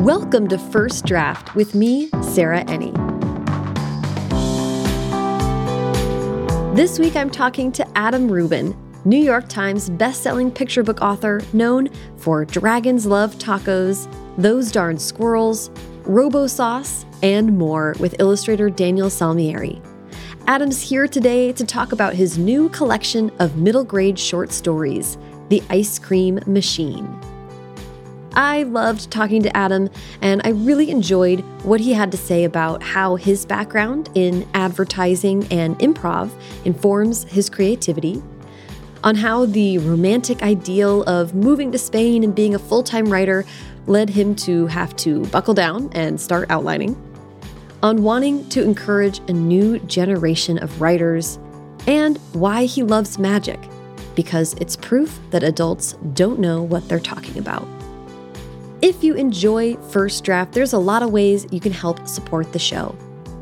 Welcome to First Draft with me, Sarah Enni. This week I'm talking to Adam Rubin, New York Times bestselling picture book author known for Dragons Love Tacos, Those Darn Squirrels, Robo Sauce, and more with illustrator Daniel Salmieri. Adam's here today to talk about his new collection of middle grade short stories, The Ice Cream Machine. I loved talking to Adam, and I really enjoyed what he had to say about how his background in advertising and improv informs his creativity, on how the romantic ideal of moving to Spain and being a full time writer led him to have to buckle down and start outlining, on wanting to encourage a new generation of writers, and why he loves magic, because it's proof that adults don't know what they're talking about. If you enjoy First Draft, there's a lot of ways you can help support the show.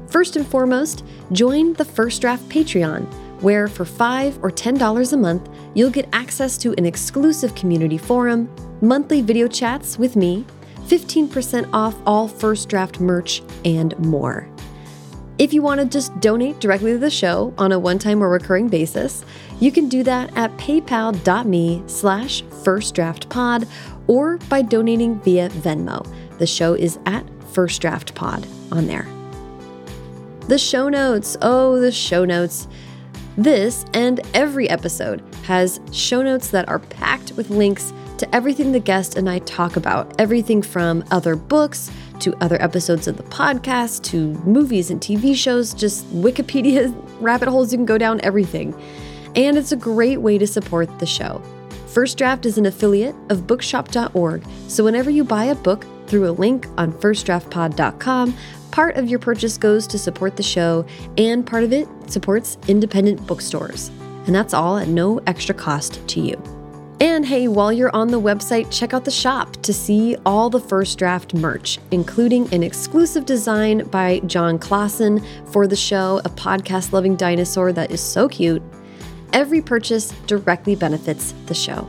First and foremost, join the First Draft Patreon, where for 5 or $10 a month, you'll get access to an exclusive community forum, monthly video chats with me, 15% off all First Draft merch, and more. If you want to just donate directly to the show on a one-time or recurring basis, you can do that at paypal.me slash firstdraftpod or by donating via Venmo. The show is at First Draft Pod on there. The show notes. Oh, the show notes. This and every episode has show notes that are packed with links to everything the guest and I talk about, everything from other books to other episodes of the podcast to movies and TV shows, just Wikipedia rabbit holes you can go down, everything. And it's a great way to support the show. First Draft is an affiliate of bookshop.org, so whenever you buy a book through a link on firstdraftpod.com, part of your purchase goes to support the show, and part of it supports independent bookstores. And that's all at no extra cost to you. And hey, while you're on the website, check out the shop to see all the First Draft merch, including an exclusive design by Jon Klassen for the show, a podcast loving dinosaur that is so cute. Every purchase directly benefits the show.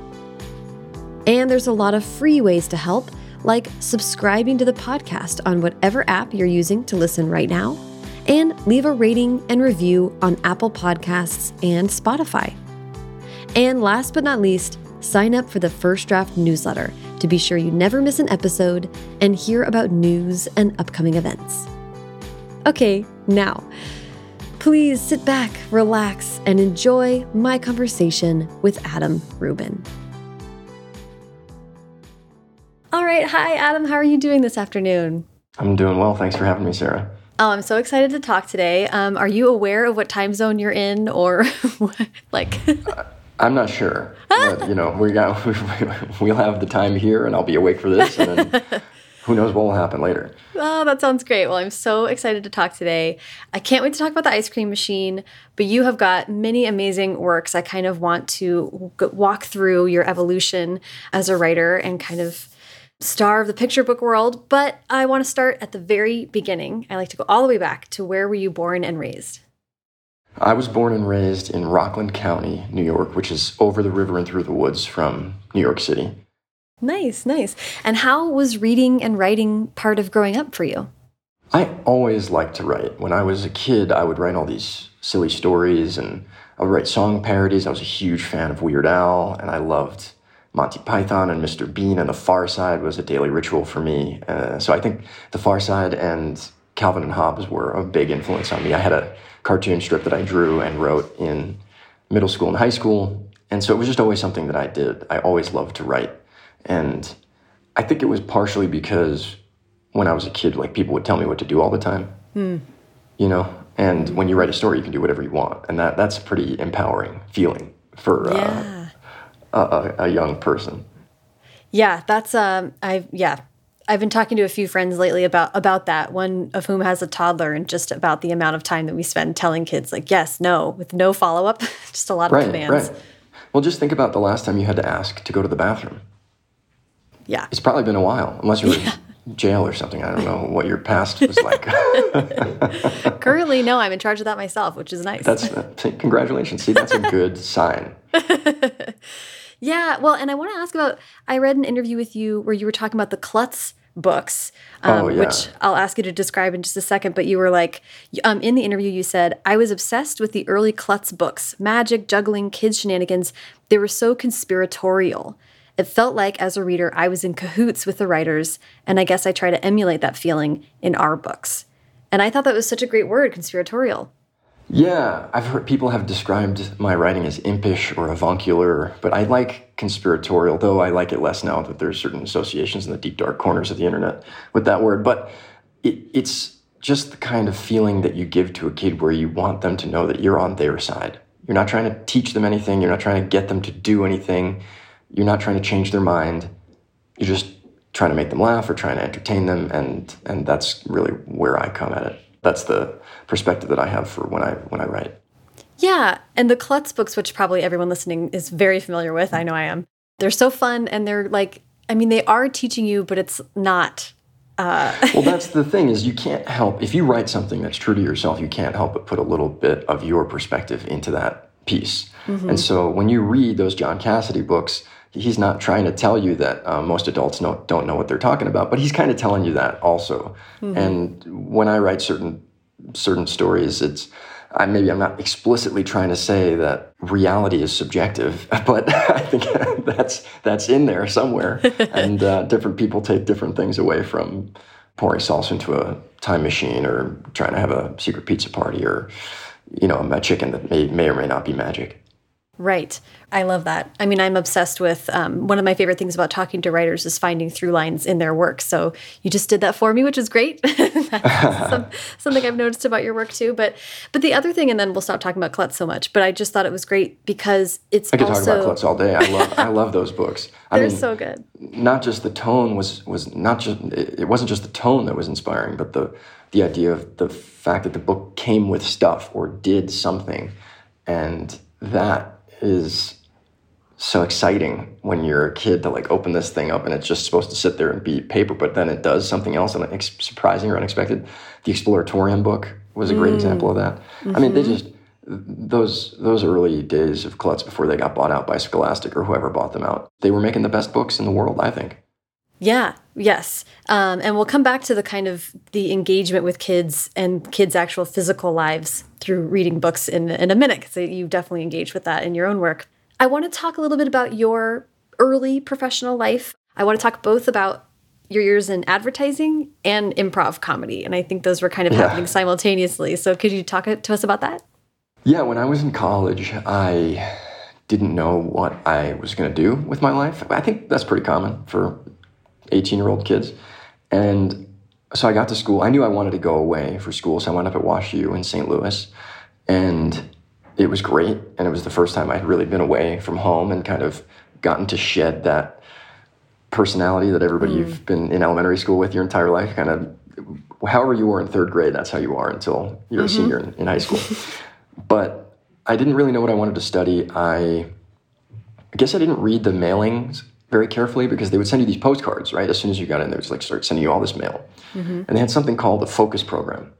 And there's a lot of free ways to help, like subscribing to the podcast on whatever app you're using to listen right now, and leave a rating and review on Apple Podcasts and Spotify. And last but not least, sign up for the First Draft newsletter to be sure you never miss an episode and hear about news and upcoming events. Okay, now, please sit back, relax, and enjoy my conversation with Adam Rubin. All right, hi, Adam. How are you doing this afternoon? I'm doing well. Thanks for having me, Sarah. Oh, I'm so excited to talk today. Um, are you aware of what time zone you're in, or like? I'm not sure. but, you know, we got we'll have the time here, and I'll be awake for this, and then who knows what will happen later. Oh, that sounds great. Well, I'm so excited to talk today. I can't wait to talk about the ice cream machine. But you have got many amazing works. I kind of want to walk through your evolution as a writer and kind of star of the picture book world. But I want to start at the very beginning. I like to go all the way back to where were you born and raised? I was born and raised in Rockland County, New York, which is over the river and through the woods from New York City. Nice, nice. And how was reading and writing part of growing up for you? I always liked to write. When I was a kid, I would write all these silly stories and I would write song parodies. I was a huge fan of Weird Al and I loved Monty Python and Mr. Bean and The Far Side was a daily ritual for me. Uh, so I think The Far Side and Calvin and Hobbes were a big influence on me. I had a cartoon strip that I drew and wrote in middle school and high school. And so it was just always something that I did. I always loved to write. And I think it was partially because when I was a kid, like people would tell me what to do all the time. Mm. You know, and when you write a story, you can do whatever you want, and that that's a pretty empowering feeling for yeah. uh, a, a, young person. Yeah, that's um, I yeah, I've been talking to a few friends lately about about that. One of whom has a toddler, and just about the amount of time that we spend telling kids like yes, no, with no follow up, just a lot right, of commands. Right. Well, just think about the last time you had to ask to go to the bathroom. Yeah. It's probably been a while, unless you were yeah. in jail or something. I don't know what your past was like. Currently, no, I'm in charge of that myself, which is nice. That's uh, congratulations. See, that's a good sign. yeah. Well, and I want to ask about I read an interview with you where you were talking about the klutz books, um, Oh, yeah. which I'll ask you to describe in just a second. But you were like, um, in the interview, you said, I was obsessed with the early Klutz books magic, juggling, kids' shenanigans. They were so conspiratorial. It felt like, as a reader, I was in cahoots with the writers, and I guess I try to emulate that feeling in our books. And I thought that was such a great word, conspiratorial. Yeah, I've heard people have described my writing as impish or avuncular, but I like conspiratorial, though I like it less now that there's certain associations in the deep dark corners of the internet with that word. But it, it's just the kind of feeling that you give to a kid where you want them to know that you're on their side. You're not trying to teach them anything, you're not trying to get them to do anything, you're not trying to change their mind. You're just trying to make them laugh or trying to entertain them, and and that's really where I come at it. That's the perspective that I have for when I when I write. Yeah, and the Klutz books, which probably everyone listening is very familiar with, I know I am. They're so fun, and they're like, I mean, they are teaching you, but it's not. Uh, well, that's the thing is you can't help if you write something that's true to yourself, you can't help but put a little bit of your perspective into that piece. Mm-hmm. And so when you read those John Cassidy books, he's not trying to tell you that uh, most adults know, don't know what they're talking about, but he's kind of telling you that also. And when I write certain certain stories, it's I, maybe I'm not explicitly trying to say that reality is subjective, but I think that's that's in there somewhere. and uh, different people take different things away from pouring salsa into a time machine, or trying to have a secret pizza party, or you know, a chicken that may may or may not be magic. Right. I love that. I mean, I'm obsessed with um, one of my favorite things about talking to writers is finding through lines in their work. So you just did that for me, which is great. Some, something I've noticed about your work too. But but the other thing, and then we'll stop talking about Klutz so much. But I just thought it was great because it's I could also talk about Klutz all day. I love I love those books. I they're mean, so good. not just the tone was was not just it it wasn't just the tone that was inspiring, but the the idea of the fact that the book came with stuff or did something, and that is so exciting when you're a kid to like open this thing up and it's just supposed to sit there and be paper, but then it does something else and ex- surprising or unexpected. The Exploratorium book was a great mm. example of that. I mean, they mm-hmm. just those those early days of Klutz before they got bought out by Scholastic or whoever bought them out, they were making the best books in the world, I think. Yeah, yes. Um, and we'll come back to the kind of the engagement with kids and kids' actual physical lives through reading books in, in a minute, because you definitely engage with that in your own work. I want to talk a little bit about your early professional life. I want to talk both about your years in advertising and improv comedy. And I think those were kind of Yeah. happening simultaneously. So could you talk to us about that? Yeah, when I was in college, I didn't know what I was going to do with my life. I think that's pretty common for 18 year old kids. And so I got to school. I knew I wanted to go away for school, so I wound up at Wash U in St. Louis. And it was great. And it was the first time I'd really been away from home and kind of gotten to shed that personality that everybody mm. you've been in elementary school with your entire life kind of however you were in third grade that's how you are until you're a mm-hmm. senior in, in high school but i didn't really know what i wanted to study i i guess i didn't read the mailings very carefully because they would send you these postcards right as soon as you got in there it's like start sending you all this mail and they had something called the focus program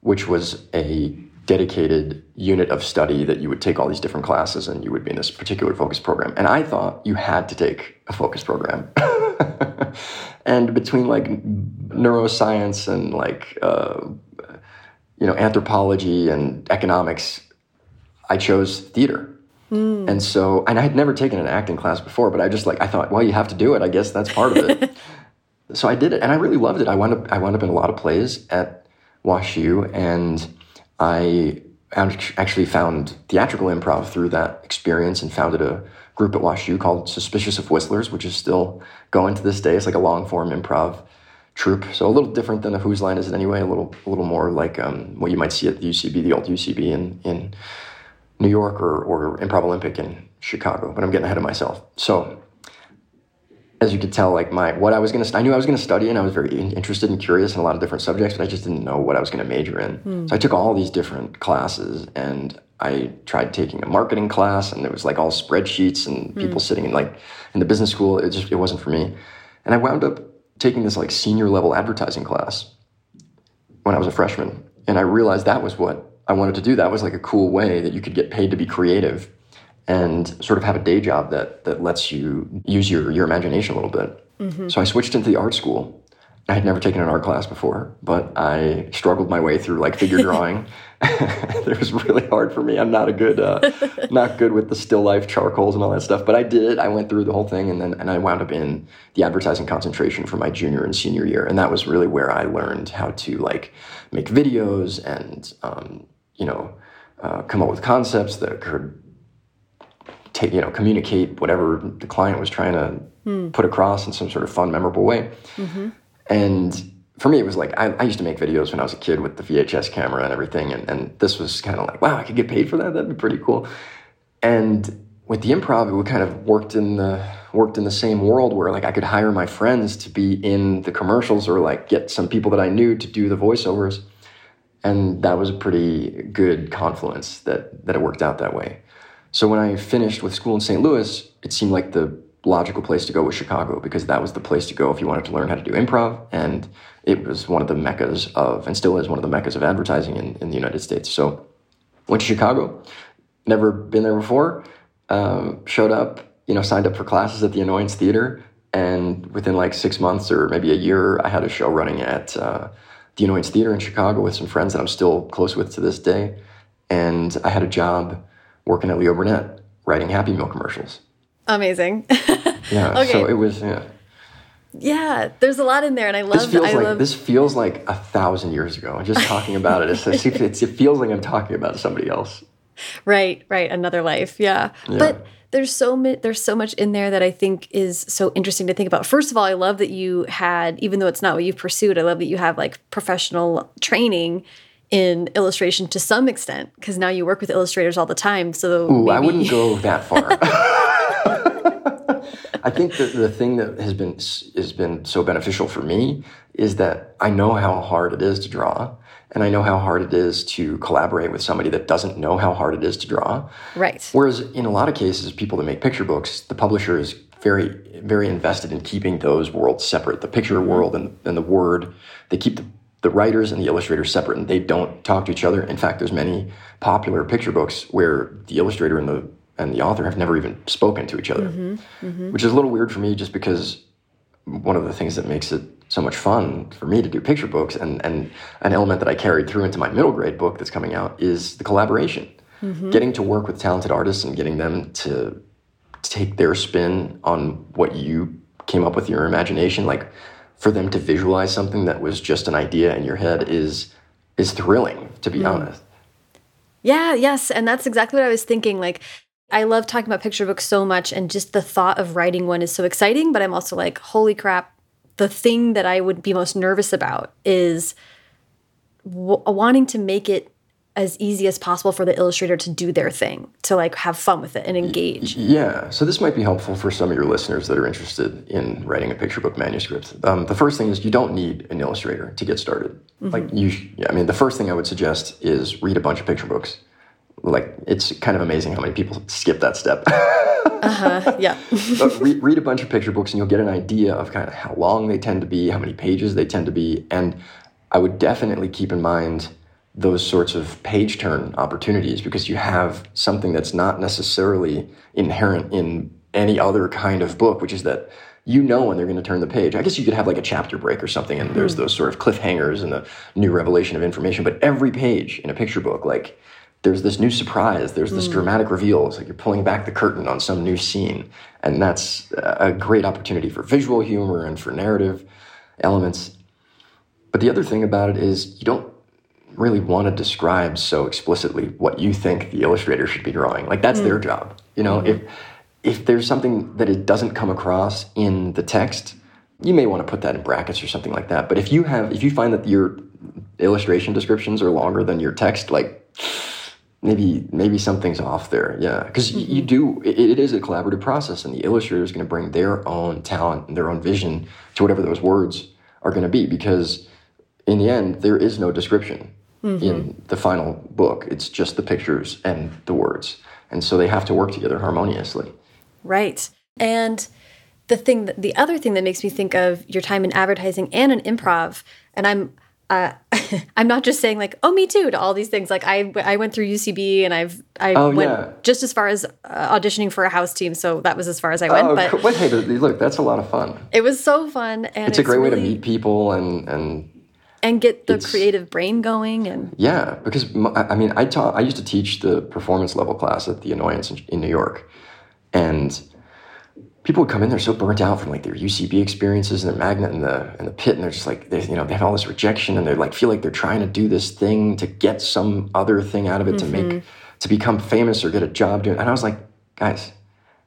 which was a dedicated unit of study that you would take all these different classes and you would be in this particular focus program. And I thought you had to take a focus program. and between like neuroscience and like, uh, you know, anthropology and economics, I chose theater. And so, and I had never taken an acting class before, but I just like, I thought, well, you have to do it. I guess that's part of it. so I did it, and I really loved it. I wound up I wound up in a lot of plays at Wash U, and I actually found theatrical improv through that experience, and founded a group at Wash U called Suspicious of Whistlers, which is still going to this day. It's like a long form improv troupe, so a little different than a Whose Line Is It Anyway? A little a little more like um, what you might see at the UCB, the old UCB in in New York or, or Improv Olympic in Chicago, but I'm getting ahead of myself. So, as you could tell, like my what I was gonna, I knew I was gonna study, and I was very interested and curious in a lot of different subjects, but I just didn't know what I was gonna major in. Hmm. So I took all these different classes, and I tried taking a marketing class, and it was like all spreadsheets and hmm. people sitting in like in the business school. It just it wasn't for me, and I wound up taking this like senior level advertising class when I was a freshman, and I realized that was what I wanted to do. That was like a cool way that you could get paid to be creative and sort of have a day job that that lets you use your your imagination a little bit. So I switched into the art school I had never taken an art class before, but I struggled my way through like figure drawing. it was really hard for me. I'm not a good, uh, not good with the still life charcoals and all that stuff. But I did. I went through the whole thing, and then and I wound up in the advertising concentration for my junior and senior year, and that was really where I learned how to like make videos and um, you know uh, come up with concepts that could take you know communicate whatever the client was trying to hmm. put across in some sort of fun, memorable way. Mm-hmm. And for me, it was like I, I, used to make videos when I was a kid with the VHS camera and everything, and, and this was kind of like, wow, I could get paid for that. That'd be pretty cool. And with the improv, we kind of worked in the worked in the same world where like I could hire my friends to be in the commercials or like get some people that I knew to do the voiceovers, and that was a pretty good confluence that that it worked out that way. So when I finished with school in St. Louis, it seemed like the logical place to go was Chicago because that was the place to go if you wanted to learn how to do improv. And it was one of the meccas of, and still is one of the meccas of advertising in, in the United States. So went to Chicago, never been there before, um, showed up, you know, signed up for classes at the Annoyance Theater. And within like six months or maybe a year, I had a show running at uh, the Annoyance Theater in Chicago with some friends that I'm still close with to this day. And I had a job working at Leo Burnett, writing Happy Meal commercials. Amazing. yeah. Okay. So it was yeah. Yeah, there's a lot in there, and I love. This feels I like love... this feels like a thousand years ago. Just talking about it, it's, it's, it feels like I'm talking about somebody else. Right, right, another life. Yeah, yeah. but there's so much there's so much in there that I think is so interesting to think about. First of all, I love that you had, even though it's not what you've pursued, I love that you have like professional training in illustration to some extent because now you work with illustrators all the time. So Ooh. I wouldn't go that far. I think that the thing that has been has been so beneficial for me is that I know how hard it is to draw, and I know how hard it is to collaborate with somebody that doesn't know how hard it is to draw. Right. Whereas in a lot of cases, people that make picture books, the publisher is very very invested in keeping those worlds separate. The picture mm-hmm. world and, and the word, they keep the the writers and the illustrators separate and they don't talk to each other. In fact, there's many popular picture books where the illustrator and the and the author have never even spoken to each other, mm-hmm, mm-hmm. which is a little weird for me just because one of the things that makes it so much fun for me to do picture books and, and an element that I carried through into my middle grade book that's coming out is the collaboration. Mm-hmm. Getting to work with talented artists and getting them to take their spin on what you came up with your imagination, like for them to visualize something that was just an idea in your head is is thrilling, to be mm. honest. Yeah, yes, and that's exactly what I was thinking. Like I love talking about picture books so much, and just the thought of writing one is so exciting. But I'm also like, holy crap! The thing that I would be most nervous about is wanting to make it as easy as possible for the illustrator to do their thing, to like have fun with it and engage. Yeah. So this might be helpful for some of your listeners that are interested in writing a picture book manuscript. Um, the first thing is you don't need an illustrator to get started. Mm -hmm. Like you, I mean, the first thing I would suggest is read a bunch of picture books like it's kind of amazing how many people skip that step. uh-huh, yeah. read, read a bunch of picture books and you'll get an idea of kind of how long they tend to be, how many pages they tend to be. And I would definitely keep in mind those sorts of page turn opportunities because you have something that's not necessarily inherent in any other kind of book, which is that you know when they're going to turn the page. I guess you could have like a chapter break or something, and there's hmm. those sort of cliffhangers and the new revelation of information. But every page in a picture book, like there's this new surprise, there's this mm. dramatic reveal. It's like you're pulling back the curtain on some new scene. And that's a great opportunity for visual humor and for narrative elements. But the other thing about it is you don't really want to describe so explicitly what you think the illustrator should be drawing. Like that's mm. their job. You know, mm-hmm. if if there's something that it doesn't come across in the text, you may want to put that in brackets or something like that. But if you have if you find that your illustration descriptions are longer than your text, like maybe maybe something's off there. Yeah. Because mm-hmm. you do it, it is a collaborative process and the illustrator is going to bring their own talent and their own vision to whatever those words are going to be because in the end there is no description mm-hmm. in the final book. It's just the pictures and the words. And so they have to work together harmoniously. Right. And the thing that, the other thing that makes me think of your time in advertising and in improv and i'm uh, I'm not just saying like, oh, me too, to all these things. Like I, I went through UCB and I've, I Oh, went yeah. just as far as uh, auditioning for a house team. So that was as far as I went. Oh, but hey, look, that's a lot of fun. it was so fun, and It's a great way to meet people and and and get the creative brain going. And Yeah, because i mean, I taught. I used to teach the performance level class at the Annoyance in, in New York, and people would come in they're so burnt out from like their UCB experiences and their magnet and the and the pit, and they're just like they you know they have all this rejection, and they like feel like they're trying to do this thing to get some other thing out of it to make to become famous or get a job doing. And I was like, guys,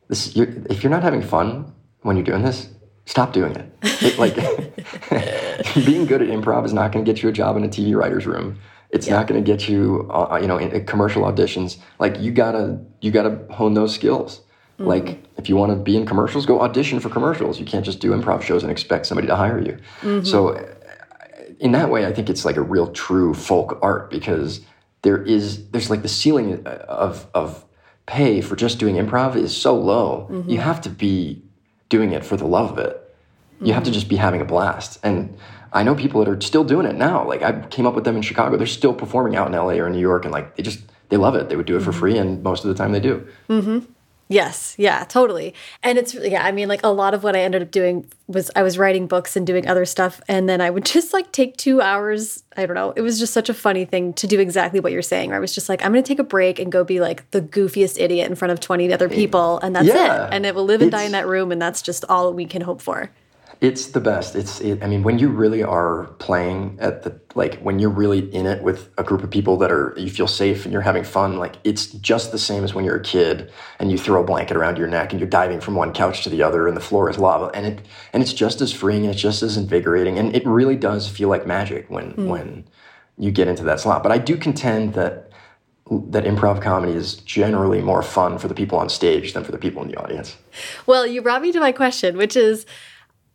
this you're, if you're not having fun when you're doing this, stop doing it. It, like being good at improv is not going to get you a job in a TV writer's room. It's not going to get you, uh, you know, in, in commercial auditions. Like you gotta, you gotta hone those skills. Mm-hmm. Like if you want to be in commercials, go audition for commercials. You can't just do improv shows and expect somebody to hire you. Mm-hmm. So, uh, in that way, I think it's like a real true folk art because there is, there's like the ceiling uh, of of pay for just doing improv is so low. Mm-hmm. You have to be doing it for the love of it. You have to just be having a blast. And I know people that are still doing it now. Like I came up with them in Chicago. They're still performing out in LA or in New York and like they just they love it. They would do it for free and most of the time they do. Yes, yeah, totally. And it's yeah, I mean like a lot of what I ended up doing was I was writing books and doing other stuff and then I would just like take 2 hours, I don't know. It was just such a funny thing to do exactly what you're saying. Where I was just like I'm going to take a break and go be like the goofiest idiot in front of 20 other people and that's Yeah. it. And it will live and die in that room and that's just all we can hope for. It's the best. It's it, I mean when you really are playing at the like when you're really in it with a group of people that are you feel safe and you're having fun like it's just the same as when you're a kid and you throw a blanket around your neck and you're diving from one couch to the other and the floor is lava and it and it's just as freeing and it's just as invigorating and it really does feel like magic when hmm. when you get into that slot. But I do contend that that improv comedy is generally more fun for the people on stage than for the people in the audience. Well, you brought me to my question, which is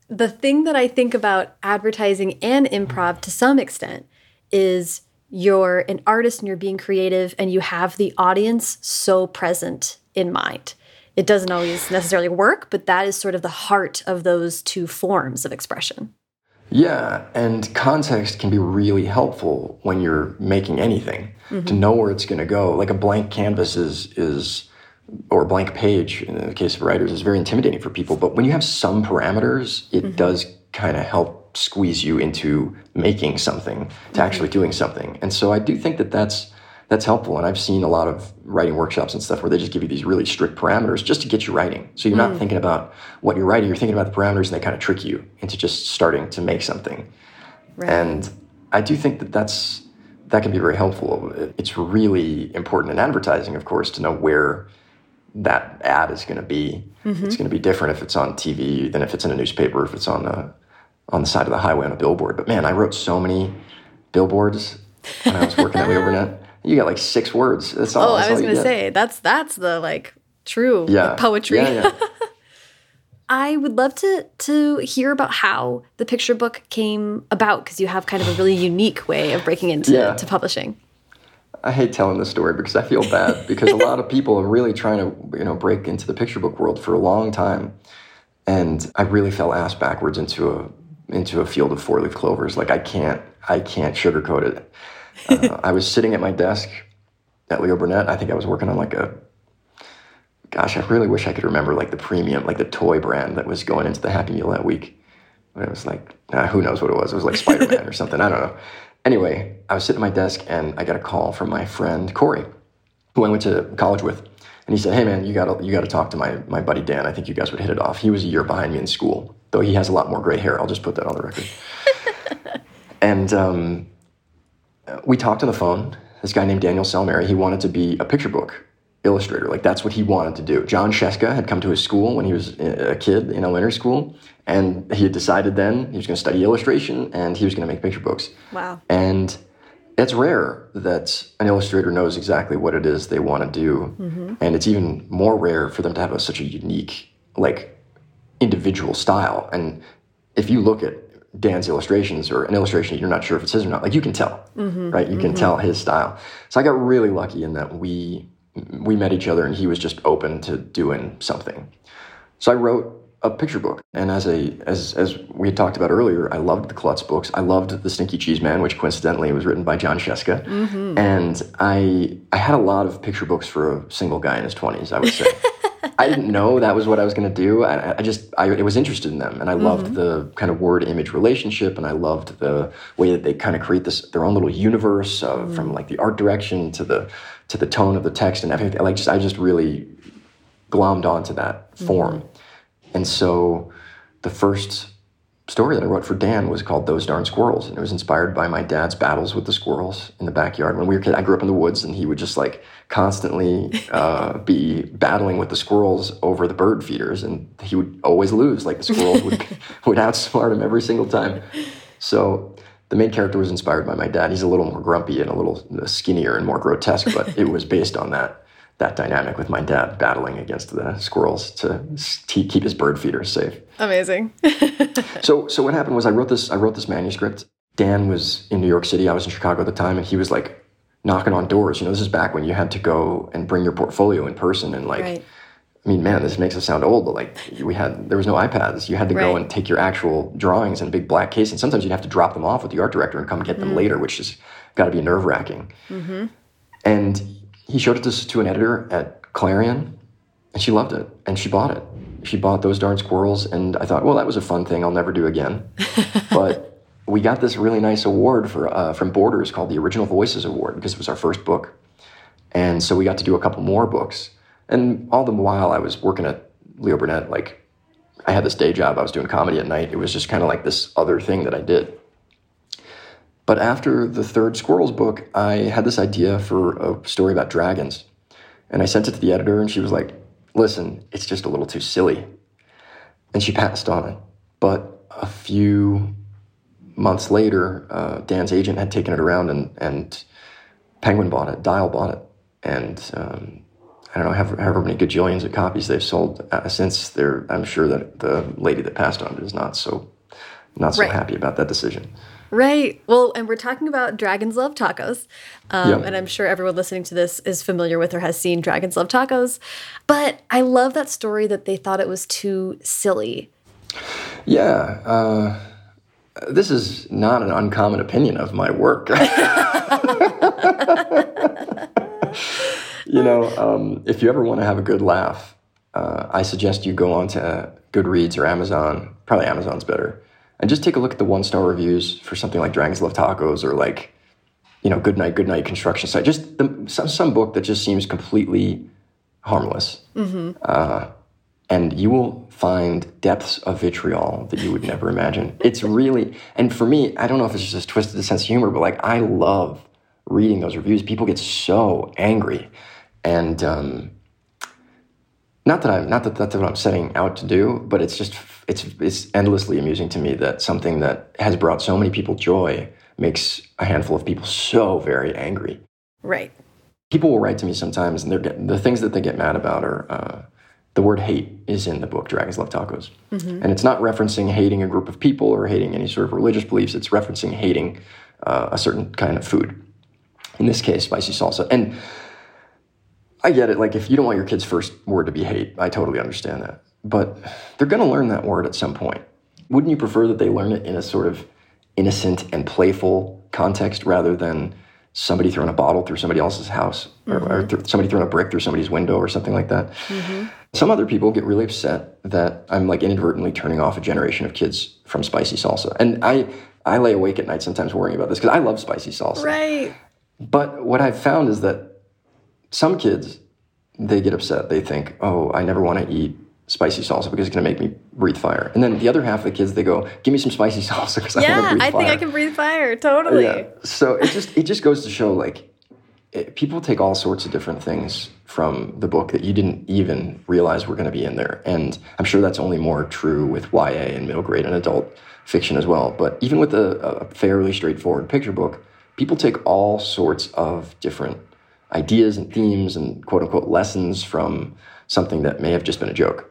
the thing that I think about advertising and improv to some extent is you're an artist and you're being creative and you have the audience so present in mind. It doesn't always necessarily work, but that is sort of the heart of those two forms of expression. Yeah, and context can be really helpful when you're making anything to mm-hmm. know where it's going to go. Like a blank canvas is is or a blank page in the case of writers is very intimidating for people, but when you have some parameters, it mm-hmm. does kind of help squeeze you into making something, to mm-hmm. actually doing something. And so I do think that that's that's helpful and I've seen a lot of writing workshops and stuff where they just give you these really strict parameters just to get you writing. So you're not mm. thinking about what you're writing, you're thinking about the parameters and they kind of trick you into just starting to make something. Right. And I do think that that's that can be very helpful. It's really important in advertising, of course, to know where that ad is going to be. It's mm-hmm. going to be different if it's on TV than if it's in a newspaper, if it's on the on the side of the highway on a billboard. But man, I wrote so many billboards when I was working at Leo Burnett. You got like six words. That's all. Oh, that's I was going to say that's that's the like true yeah, poetry. Yeah, yeah. I would love to to hear about how the picture book came about because you have kind of a really unique way of breaking into to publishing. I hate telling this story because I feel bad because a lot of people are really trying to, you know, break into the picture book world for a long time, and I really fell ass backwards into a into a field of four leaf clovers. Like I can't I can't sugarcoat it. Uh, I was sitting at my desk at Leo Burnett. I think I was working on like a gosh, I really wish I could remember like the premium, like the toy brand that was going into the Happy Meal that week. But it was like, nah, who knows what it was? It was like Spider Man or something. I don't know. Anyway, I was sitting at my desk and I got a call from my friend Corey, who I went to college with. And he said, Hey man, you gotta you gotta talk to my my buddy Dan. I think you guys would hit it off. He was a year behind me in school, though he has a lot more gray hair. I'll just put that on the record. and um, we talked on the phone. This guy named Daniel Salmieri, he wanted to be a picture book illustrator. Like that's what he wanted to do. Jon Scieszka had come to his school when he was a kid in elementary school, and he had decided then he was going to study illustration and he was going to make picture books. Wow. And it's rare that an illustrator knows exactly what it is they want to do, mm-hmm. and it's even more rare for them to have a, such a unique, like, individual style. And if you look at Dan's illustrations or an illustration you're not sure if it's his or not, like you can tell, mm-hmm. right? You can mm-hmm. tell his style. So I got really lucky in that we we met each other and he was just open to doing something. So I wrote a picture book. And as a as as we had talked about earlier, I loved the Klutz books. I loved the Stinky Cheese Man, which coincidentally was written by Jon Scieszka. Mm-hmm. And I I had a lot of picture books for a single guy in his twenties. I would say. I didn't know that was what I was going to do. I, I just I, I, was interested in them, and I loved mm-hmm. the kind of word image relationship, and I loved the way that they kind of create this their own little universe of, mm-hmm. from like the art direction to the to the tone of the text and everything. Like just I just really glommed onto that form. Mm-hmm. And so the first story that I wrote for Dan was called Those Darn Squirrels. And it was inspired by my dad's battles with the squirrels in the backyard. When we were kids, I grew up in the woods and he would just like constantly uh, be battling with the squirrels over the bird feeders. And he would always lose. Like the squirrels would, would outsmart him every single time. So the main character was inspired by my dad. He's a little more grumpy and a little uh, skinnier and more grotesque, but it was based on that that dynamic with my dad battling against the squirrels to keep his bird feeders safe. Amazing. so so what happened was I wrote this I wrote this manuscript. Dan was in New York City. I was in Chicago at the time, and he was like knocking on doors. You know, this is back when you had to go and bring your portfolio in person and like. Right. I mean, man, this makes us sound old, but like we had, there was no iPads. You had to right. go and take your actual drawings in a big black case, and sometimes you'd have to drop them off with the art director and come get them mm. later, which has got to be nerve wracking. Mm-hmm. And he showed it to, to an editor at Clarion, and she loved it, and she bought it. She bought those darn squirrels, and I thought, well, that was a fun thing I'll never do again. but we got this really nice award for uh, from Borders called the Original Voices Award because it was our first book, and so we got to do a couple more books. And all the while, I was working at Leo Burnett. Like, I had this day job. I was doing comedy at night. It was just kind of like this other thing that I did. But after the third Squirrels book, I had this idea for a story about dragons. And I sent it to the editor, and she was like, listen, it's just a little too silly. And she passed on it. But a few months later, uh, Dan's agent had taken it around, and, and Penguin bought it, Dial bought it. And um, I don't know, however, however many gajillions of copies they've sold uh, since. They're, I'm sure that the lady that passed on it is not so, not so right. happy about that decision. Right. Well, and we're talking about Dragons Love Tacos. Um. And I'm sure everyone listening to this is familiar with or has seen Dragons Love Tacos. But I love that story that they thought it was too silly. Yeah. Uh, this is not an uncommon opinion of my work. you know, um, if you ever want to have a good laugh, uh, I suggest you go on to Goodreads or Amazon. Probably Amazon's better and just take a look at the one star reviews for something like Dragons Love Tacos or like, you know, Good Night, Good Night Construction Site. Just the, some, some book that just seems completely harmless. Mm-hmm. Uh, and you will find depths of vitriol that you would never imagine. It's really, and for me, I don't know if it's just a twisted sense of humor, but like I love reading those reviews. People get so angry. And, um, not that I'm not that that's what I'm setting out to do, but it's just it's it's endlessly amusing to me that something that has brought so many people joy makes a handful of people so very angry. Right. People will write to me sometimes, and they're getting, the things that they get mad about are uh, the word hate is in the book Dragons Love Tacos, mm-hmm. and it's not referencing hating a group of people or hating any sort of religious beliefs. It's referencing hating uh, a certain kind of food. In this case, spicy salsa, and I get it. Like, if you don't want your kid's first word to be hate, I totally understand that. But they're going to learn that word at some point. Wouldn't you prefer that they learn it in a sort of innocent and playful context rather than somebody throwing a bottle through somebody else's house mm-hmm. or, or th- somebody throwing a brick through somebody's window or something like that? Mm-hmm. Some other people get really upset that I'm like inadvertently turning off a generation of kids from spicy salsa. And I, I lay awake at night sometimes worrying about this because I love spicy salsa. Right. But what I've found is that some kids, they get upset. They think, oh, I never want to eat spicy salsa because it's going to make me breathe fire. And then the other half of the kids, they go, give me some spicy salsa because yeah, I want to breathe I fire. Yeah, I think I can breathe fire. Totally. Yeah. So it just, it just goes to show like it, people take all sorts of different things from the book that you didn't even realize were going to be in there. And I'm sure that's only more true with YA and middle grade and adult fiction as well. But even with a, a fairly straightforward picture book, people take all sorts of different ideas and themes and quote unquote lessons from something that may have just been a joke.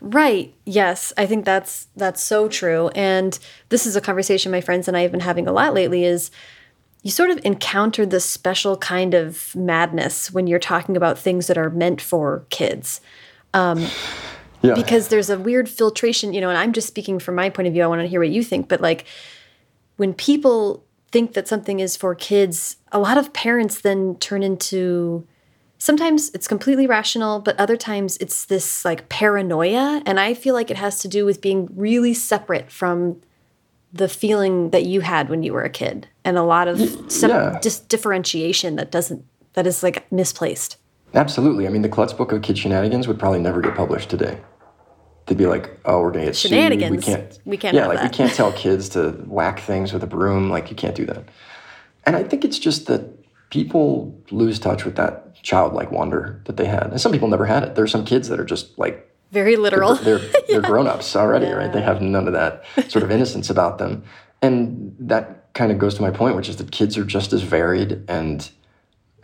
Right. Yes, I think that's that's so true. And this is a conversation my friends and I have been having a lot lately is you sort of encounter this special kind of madness when you're talking about things that are meant for kids. Um, Yeah. Because there's a weird filtration, you know, and I'm just speaking from my point of view. I want to hear what you think, but like when people think that something is for kids, a lot of parents then turn into sometimes it's completely rational, but other times it's this like paranoia. And I feel like it has to do with being really separate from the feeling that you had when you were a kid and a lot of yeah. dis differentiation that doesn't, that is like misplaced. Absolutely. I mean, the Klutz book of kid shenanigans would probably never get published today. They'd be like, "Oh, we're gonna get shenanigans. Sued. We can't. We can't. Yeah, like that. we can't tell kids to whack things with a broom. Like you can't do that." And I think it's just that people lose touch with that childlike wonder that they had. And some people never had it. There are some kids that are just like very literal. They're they're, they're grown-ups already, yeah. right? They have none of that sort of innocence about them. And that kind of goes to my point, which is that kids are just as varied and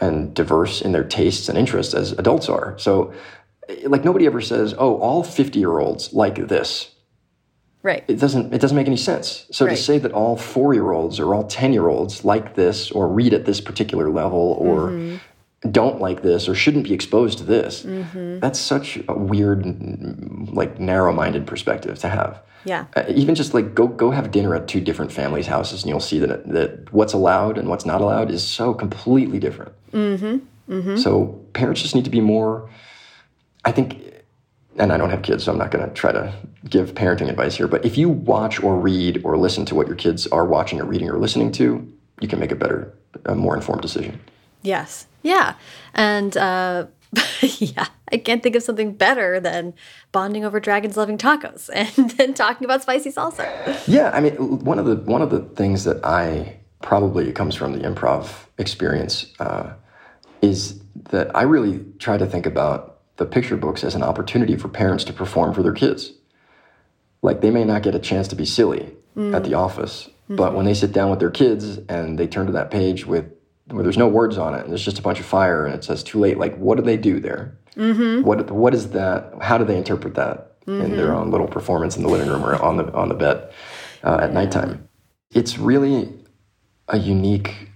and diverse in their tastes and interests as adults are. So like nobody ever says, "Oh, all 50-year-olds like this." Right. It doesn't it doesn't make any sense. So right. to say that all 4-year-olds or all 10-year-olds like this or read at this particular level or mm-hmm don't like this or shouldn't be exposed to this. Mm-hmm. That's such a weird, like narrow-minded perspective to have. Yeah. Uh, even just like go go have dinner at two different families' houses, and you'll see that that what's allowed and what's not allowed is so completely different. Mm-hmm. Mm-hmm. So parents just need to be more. I think, and I don't have kids, so I'm not going to try to give parenting advice here. But if you watch or read or listen to what your kids are watching or reading or listening to, you can make a better, a more informed decision. Yes. Yeah. And uh, yeah, I can't think of something better than bonding over dragons loving tacos and then talking about spicy salsa. Yeah, I mean, one of the one of the things that I probably comes from the improv experience uh, is that I really try to think about the picture books as an opportunity for parents to perform for their kids. Like they may not get a chance to be silly mm. at the office, mm-hmm. but when they sit down with their kids and they turn to that page with where there's no words on it and there's just a bunch of fire and it says too late like what do they do there mm-hmm. what what is that how do they interpret that mm-hmm. in their own little performance in the living room or on the on the bed uh, at yeah. nighttime it's really a unique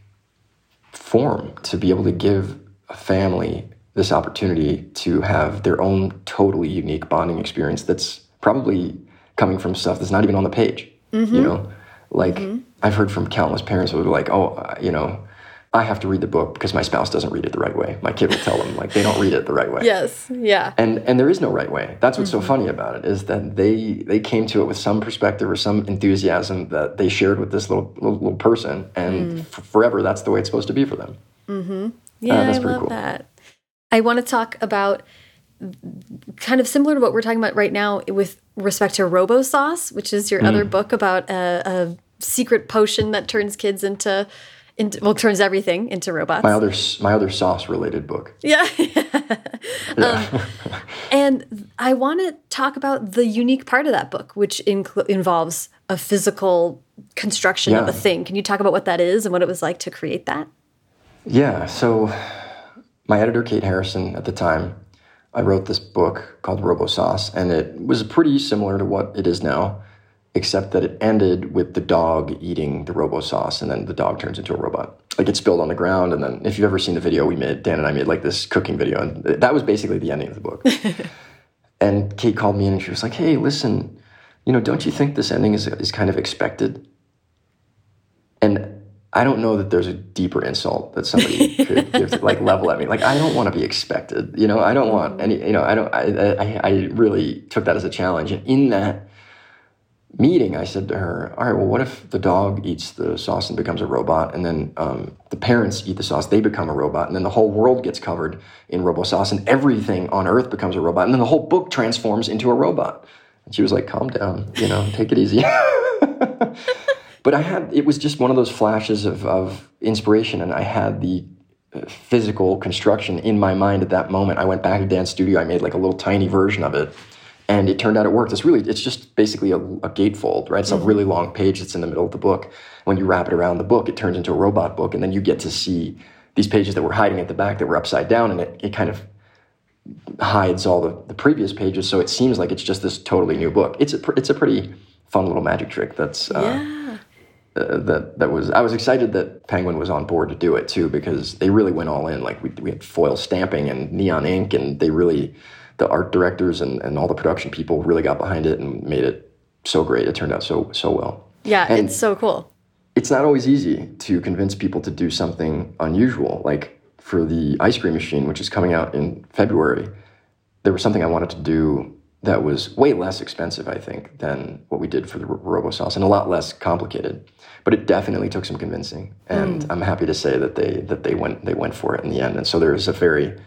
form to be able to give a family this opportunity to have their own totally unique bonding experience that's probably coming from stuff that's not even on the page mm-hmm. you know like i've heard from countless parents who are like oh uh, you know I have to read the book because my spouse doesn't read it the right way. My kid will tell them like they don't read it the right way. Yes, yeah. And and there is no right way. That's what's mm-hmm. so funny about it is that they they came to it with some perspective or some enthusiasm that they shared with this little little, little person, and mm. f- forever that's the way it's supposed to be for them. Mm-hmm. Yeah, uh, that's I pretty love cool. that. I want to talk about kind of similar to what we're talking about right now with respect to Robo Sauce, which is your mm. other book about a, a secret potion that turns kids into into, well, turns everything into robots. My other my other sauce related book. Yeah. yeah. Um, and I want to talk about the unique part of that book, which involves a physical construction yeah. of a thing. Can you talk about what that is and what it was like to create that? Yeah. So, my editor Kate Harrison at the time, I wrote this book called Robo Sauce, and it was pretty similar to what it is now except that it ended with the dog eating the robo sauce and then the dog turns into a robot. Like it spilled on the ground and then if you've ever seen the video we made dan and i made like this cooking video and that was basically the ending of the book. And kate called me in and she was like hey listen you know don't you think this ending is, is kind of expected? And I don't know that there's a deeper insult that somebody could give to, like level at me. Like I don't want to be expected. You know, I don't want any. You know, I don't. I, I I really took that as a challenge, and in that meeting, I said to her, "All right, well, what if the dog eats the sauce and becomes a robot, and then um, the parents eat the sauce, they become a robot, and then the whole world gets covered in robo sauce, and everything on Earth becomes a robot, and then the whole book transforms into a robot." And she was like, "Calm down, you know, take it easy." but I had it was just one of those flashes of, of inspiration, and I had the uh, physical construction in my mind at that moment. I went back to Dan's studio. I made like a little tiny version of it and it turned out it worked. It's really, it's just basically a, a gatefold, right? It's mm-hmm. a really long page that's in the middle of the book. When you wrap it around the book, it turns into a robot book, and then you get to see these pages that were hiding at the back that were upside down, and it, it kind of hides all the, the previous pages, so it seems like it's just this totally new book. It's a, it's a pretty fun little magic trick that's uh, yeah. Uh, that that was I was excited that Penguin was on board to do it too because they really went all in. Like we we had foil stamping and neon ink, and they really the art directors and, and all the production people really got behind it and made it so great. It turned out so so well. Yeah, And- it's so cool. It's not always easy to convince people to do something unusual. Like for the ice cream machine, which is coming out in February, there was something I wanted to do that was way less expensive, I think, than what we did for the Ro- Robo Sauce, and a lot less complicated. But it definitely took some convincing, and I'm happy to say that they that they went they went for it in the end. And so there's a very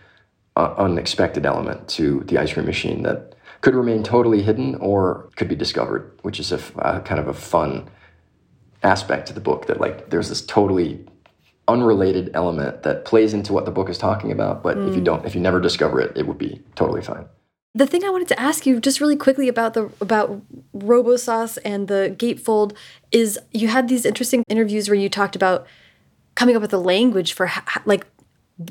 uh, unexpected element to the ice cream machine that could remain totally hidden or could be discovered, which is a f- uh, kind of a fun aspect to the book. That like there's this totally unrelated element that plays into what the book is talking about, but if you don't, if you never discover it, it would be totally fine. The thing I wanted to ask you just really quickly about the about RoboSauce and the gatefold is you had these interesting interviews where you talked about coming up with a language for like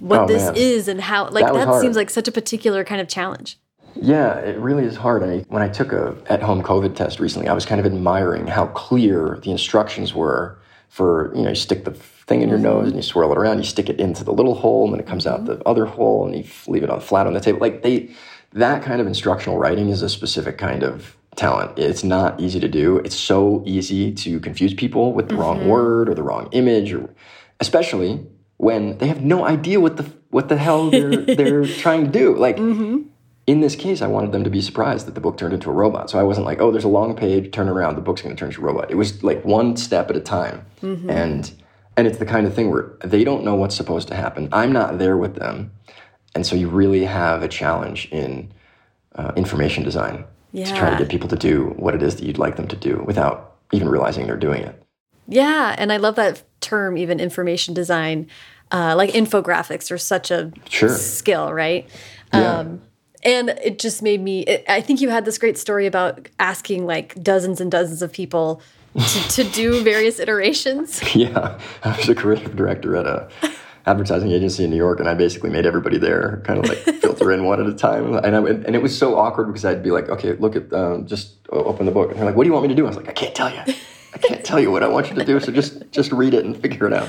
what Oh, this man. is and how like That that, seems like such a particular kind of challenge. Yeah, it really is hard. I, when I took a at-home COVID test recently, I was kind of admiring how clear the instructions were for you know you stick the thing in your mm-hmm. nose and you swirl it around, you stick it into the little hole, and then it comes out mm-hmm. the other hole, and you leave it on flat on the table. Like they, that kind of instructional writing is a specific kind of talent. It's not easy to do. It's so easy to confuse people with the wrong mm-hmm. word or the wrong image, or especially when they have no idea what the what the hell they're they're trying to do. Like mm-hmm. in this case, I wanted them to be surprised that the book turned into a robot. So I wasn't like, oh, there's a long page, turn around, the book's going to turn into a robot. It was like one step at a time, mm-hmm. and and it's the kind of thing where they don't know what's supposed to happen. I'm not there with them, and so you really have a challenge in uh, information design to try to get people to do what it is that you'd like them to do without even realizing they're doing it. Yeah, and I love that term, even information design. Uh, like infographics are such a Sure. skill, right? Yeah. Um, and it just made me. It, I think you had this great story about asking like dozens and dozens of people to, to do various iterations. Yeah, I was a creative director at a advertising agency in New York, and I basically made everybody there kind of like filter in one at a time. And I, and it was so awkward because I'd be like, okay, look at um, just open the book, and they're like, what do you want me to do? I was like, I can't tell you. I can't tell you what I want you to do, so just just read it and figure it out.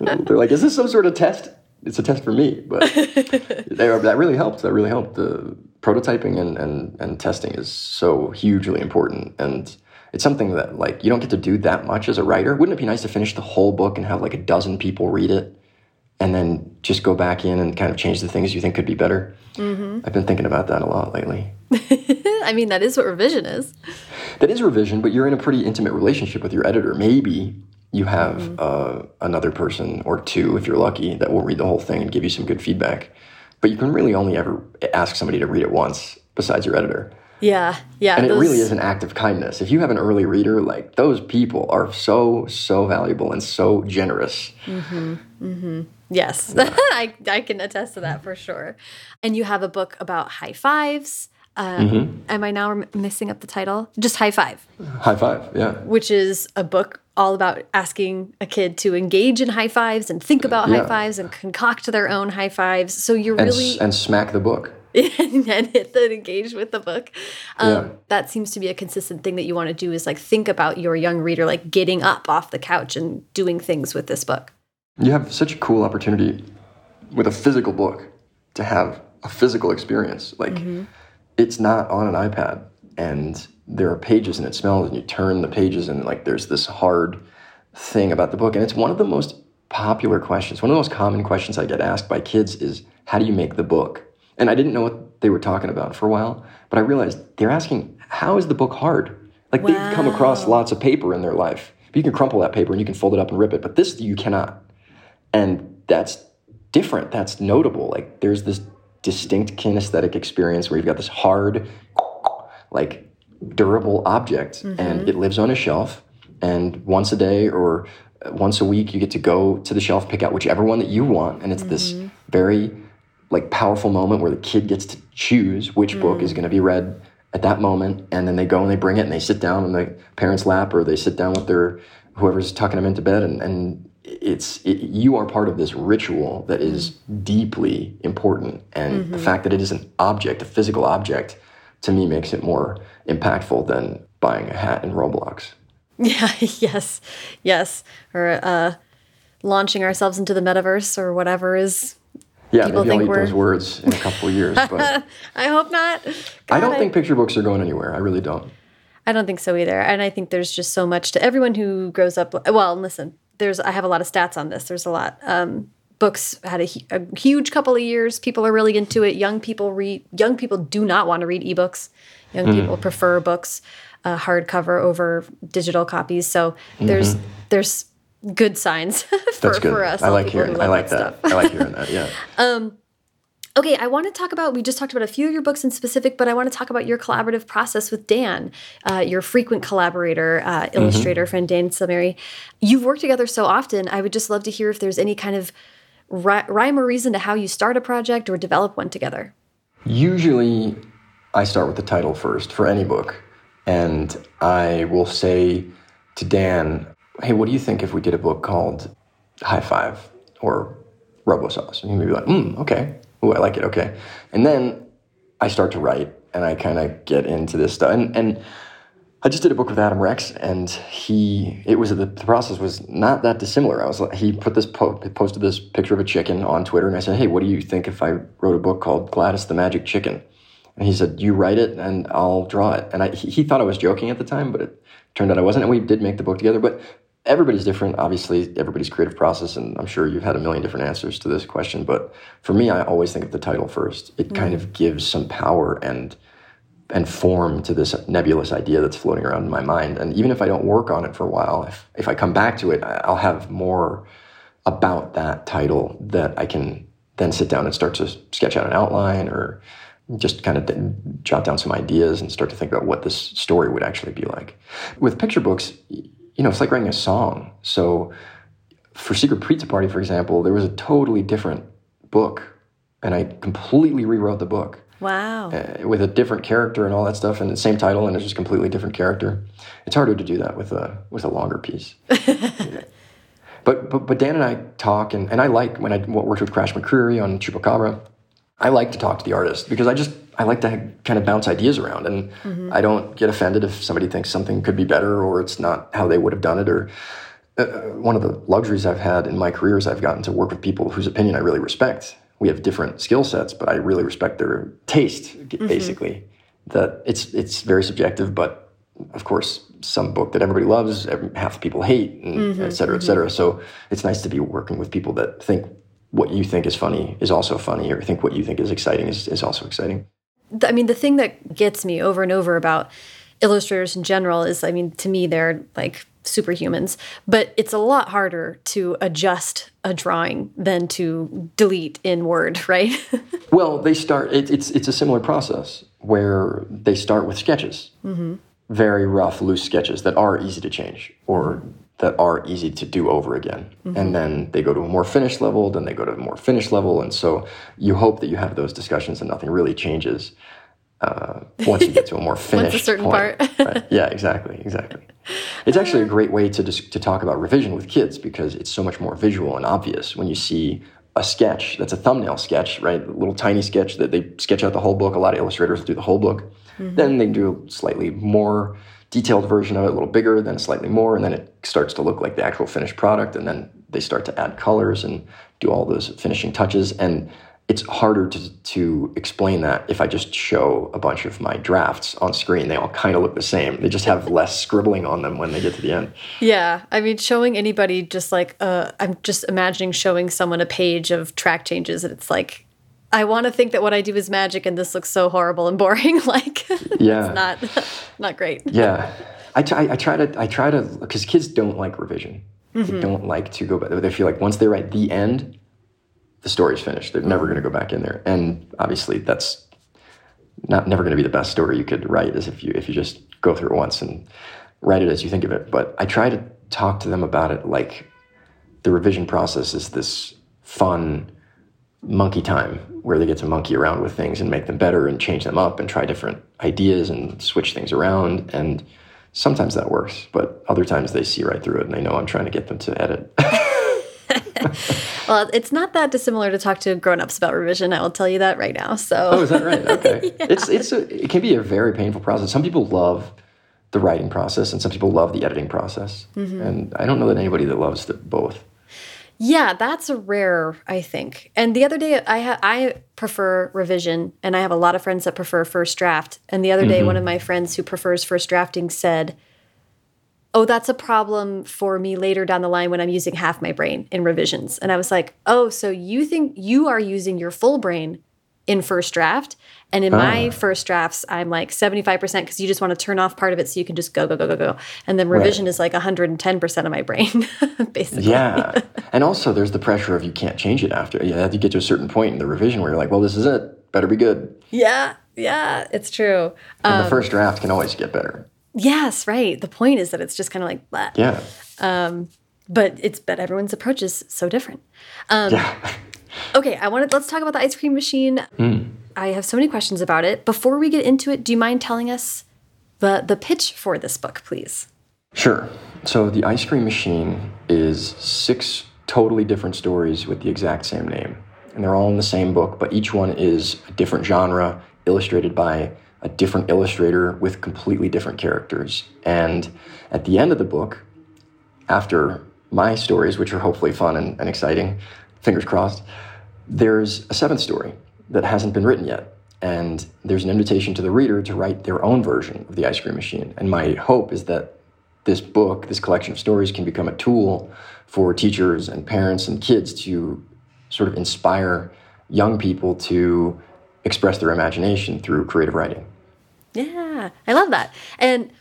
And they're like, is this some sort of test? It's a test for me, but they are, that really helped. That really helped. The prototyping and, and, and testing is so hugely important, and it's something that like you don't get to do that much as a writer. Wouldn't it be nice to finish the whole book and have like a dozen people read it, and then just go back in and kind of change the things you think could be better? I've been thinking about that a lot lately. I mean, that is what revision is. That is revision, but you're in a pretty intimate relationship with your editor. Maybe you have uh, another person or two, if you're lucky, that will read the whole thing and give you some good feedback. But you can really only ever ask somebody to read it once, besides your editor. Yeah, yeah. And it really is an act of kindness. If you have an early reader, like those people are so, so valuable and so generous. Yes, I, I can attest to that for sure. And you have a book about high fives. Uh, Mm-hmm. Am I now missing up the title? Just High Five, High five, yeah. which is a book all about asking a kid to engage in high fives and think about high fives and concoct their own high fives. So you're And, really and smack the book. and then hit the engage with the book. Um, Yeah. That seems to be a consistent thing that you want to do is like think about your young reader like getting up off the couch and doing things with this book. You have such a cool opportunity with a physical book to have a physical experience. Like it's not on an iPad and there are pages and it smells and you turn the pages and like there's this hard thing about the book and it's one of the most popular questions. One of the most common questions I get asked by kids is how do you make the book? And I didn't know what they were talking about for a while, but I realized they're asking how is the book hard? Like they've come across lots of paper in their life. You can crumple that paper and you can fold it up and rip it, but this you cannot. And that's different. That's notable. Like there's this distinct kinesthetic experience where you've got this hard like durable object and mm-hmm. it lives on a shelf. And once a day or once a week you get to go to the shelf pick out whichever one that you want. And it's this mm-hmm. very like powerful moment where the kid gets to choose which book is mm. going to be read at that moment and then they go and they bring it and they sit down on the parents lap or they sit down with their whoever's tucking them into bed and, and it's it, you are part of this ritual that is mm. deeply important and the mm-hmm. fact that it is an object a physical object to me makes it more impactful than buying a hat in roblox. Yeah, yes, yes. Or uh, launching ourselves into the metaverse or whatever is Yeah, People maybe I'll think eat we're- those words in a couple of years, but I hope not. I don't God, think picture books are going anywhere. I really don't. I don't think so either. And I think there's just so much to everyone who grows up. Well, listen, there's I have a lot of stats on this. There's a lot. Um, books had a, a huge couple of years. People are really into it. Young people read. Young people do not want to read ebooks. Young people prefer books, uh, hardcover over digital copies. So there's there's good signs for, That's good. for us. I like hearing. I like that. I like hearing that. Yeah. Okay, I want to talk about, we just talked about a few of your books in specific, but I want to talk about your collaborative process with Dan, uh, your frequent collaborator, uh, illustrator friend Dan Salmieri. You've worked together so often. I would just love to hear if there's any kind of rhyme or reason to how you start a project or develop one together. Usually, I start with the title first for any book, and I will say to Dan, "Hey, what do you think if we did a book called High Five or Robo Sauce?" And he'd be like, "Hmm, okay. Ooh, I like it. Okay." And then I start to write, and I kind of get into this stuff, and and. I just did a book with Adam Rex, and he it was the, the process was not that dissimilar. I was like, he put this po- posted this picture of a chicken on Twitter, and I said, "Hey, what do you think if I wrote a book called Gladys the Magic Chicken?" And he said, "You write it, and I'll draw it." And I, he, he thought I was joking at the time, but it turned out I wasn't. And we did make the book together. But everybody's different, obviously, everybody's creative process, and I'm sure you've had a million different answers to this question. But for me, I always think of the title first. It kind mm. of gives some power and and form to this nebulous idea that's floating around in my mind. And even if I don't work on it for a while, if, if I come back to it, I'll have more about that title that I can then sit down and start to sketch out an outline or just kind of jot down some ideas and start to think about what this story would actually be like. With picture books, you know, it's like writing a song. So for Secret Pizza Party, for example, there was a totally different book, and I completely rewrote the book Wow. uh, with a different character and all that stuff, and the same title, and it's just completely different character. It's harder to do that with a with a longer piece. but, but but Dan and I talk, and, and I like when I worked with Crash McCreery on Chupacabra. I like to talk to the artist because I just I like to kind of bounce ideas around, and mm-hmm. I don't get offended if somebody thinks something could be better or it's not how they would have done it. Or uh, one of the luxuries I've had in my career is I've gotten to work with people whose opinion I really respect. We have different skill sets, but I really respect their taste. Mm-hmm. Basically, that it's it's very subjective, but of course, some book that everybody loves, every, half the people hate, and mm-hmm. et cetera, et cetera. So it's nice to be working with people that think what you think is funny is also funny, or think what you think is exciting is, is also exciting. I mean, the thing that gets me over and over about illustrators in general is, I mean, to me, they're like superhumans, but it's a lot harder to adjust a drawing than to delete in Word, right? Well, they start. It, it's it's a similar process where they start with sketches, mm-hmm. very rough, loose sketches that are easy to change or that are easy to do over again, and then they go to a more finished level. Then they go to a more finished level, and so you hope that you have those discussions and nothing really changes uh, once you get to a more finished once a certain point. part. right? Yeah, exactly, exactly. It's actually a great way to dis- to talk about revision with kids because it's so much more visual and obvious when you see a sketch that's a thumbnail sketch, right? A little tiny sketch that they sketch out the whole book. A lot of illustrators do the whole book. Then they do slightly more detailed version of it, a little bigger, then slightly more, and then it starts to look like the actual finished product. And then they start to add colors and do all those finishing touches. And it's harder to, to explain that if I just show a bunch of my drafts on screen. They all kind of look the same. They just have less scribbling on them when they get to the end. yeah. I mean, showing anybody just like, uh, I'm just imagining showing someone a page of track changes and it's like, I want to think that what I do is magic and this looks so horrible and boring. like, Yeah. it's not, not great. Yeah, I try. I try to. I try to because kids don't like revision. They mm-hmm. don't like to go back. They feel like once they write the end, the story's finished. They're never mm-hmm. going to go back in there. And obviously, that's not never going to be the best story you could write. As if you if you just go through it once and write it as you think of it. But I try to talk to them about it like the revision process is this fun monkey time where they get to monkey around with things and make them better and change them up and try different ideas and switch things around. And sometimes that works but other times they see right through it and they know i'm trying to get them to edit. Well, it's not that dissimilar to talk to grown-ups about revision. I will tell you that right now. So, oh is that right? Okay. It's it's a, it can be a very painful process. Some people love the writing process and some people love the editing process. Mm-hmm. And i don't know that anybody that loves the both Yeah, that's a rare, I think. And the other day, I ha- I prefer revision, and I have a lot of friends that prefer first draft. And the other day, mm-hmm. one of my friends who prefers first drafting said, "Oh, that's a problem for me later down the line when I'm using half my brain in revisions." And I was like, "Oh, so you think you are using your full brain in first draft. And in my ah. first drafts, I'm like 75% because you just want to turn off part of it so you can just go, go, go, go, go. And then revision is like 110% of my brain, basically. Yeah. and also, there's the pressure of you can't change it after. You have to get to a certain point in the revision where you're like, well, this is it. Better be good. Yeah. Yeah. It's true. And the um, first draft can always get better. Yes. Right. The point is that it's just kind of like, blah. Yeah. Um, but it's, but everyone's approach is so different. Um, yeah. Okay. I wanted, let's talk about the ice cream machine. Hmm. I have so many questions about it. Before we get into it, do you mind telling us the, the pitch for this book, please? Sure. So the ice cream machine is six totally different stories with the exact same name. And they're all in the same book, but each one is a different genre, illustrated by a different illustrator with completely different characters. And at the end of the book, after my stories, which are hopefully fun and, and exciting, fingers crossed, there's a seventh story that hasn't been written yet. And there's an invitation to the reader to write their own version of the ice cream machine. And my hope is that this book, this collection of stories, can become a tool for teachers and parents and kids to sort of inspire young people to express their imagination through creative writing. Yeah, I love that. And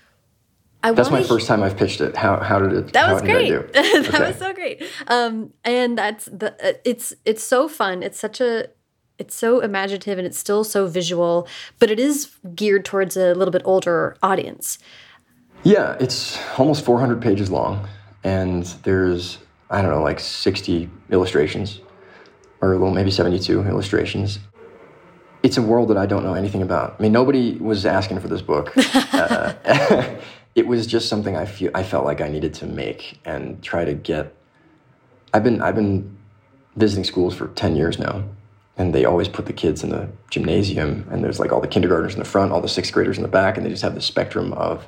I That's my first time I've pitched it. How, how did it? That was great. that Okay. was so great. Um, and that's the uh, it's it's so fun. It's such a it's so imaginative and it's still so visual, but it is geared towards a little bit older audience. Yeah, it's almost 400 pages long, and there's I don't know like 60 illustrations, or well maybe 72 illustrations. It's a world that I don't know anything about. I mean, nobody was asking for this book. Uh, it was just something I feel I felt like I needed to make and try to get. I've been I've been visiting schools for 10 years now, and they always put the kids in the gymnasium, and there's like all the kindergartners in the front, all the sixth graders in the back, and they just have this spectrum of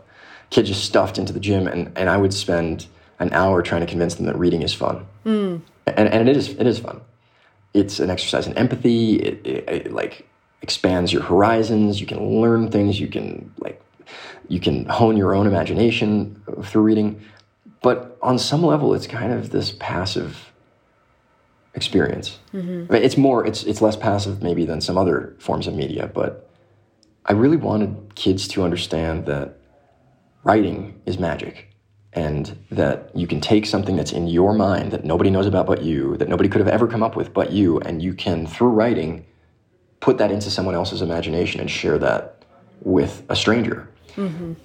kids just stuffed into the gym, and, and I would spend an hour trying to convince them that reading is fun, mm. and, and it is it is fun. It's an exercise in empathy. It, it, it like expands your horizons. You can learn things. You can like you can hone your own imagination uh, through reading. But on some level, it's kind of this passive experience. Mm-hmm. Mean, it's more, it's it's less passive maybe than some other forms of media. But I really wanted kids to understand that writing is magic, and that you can take something that's in your mind that nobody knows about but you, that nobody could have ever come up with but you, and you can through writing put that into someone else's imagination and share that with a stranger.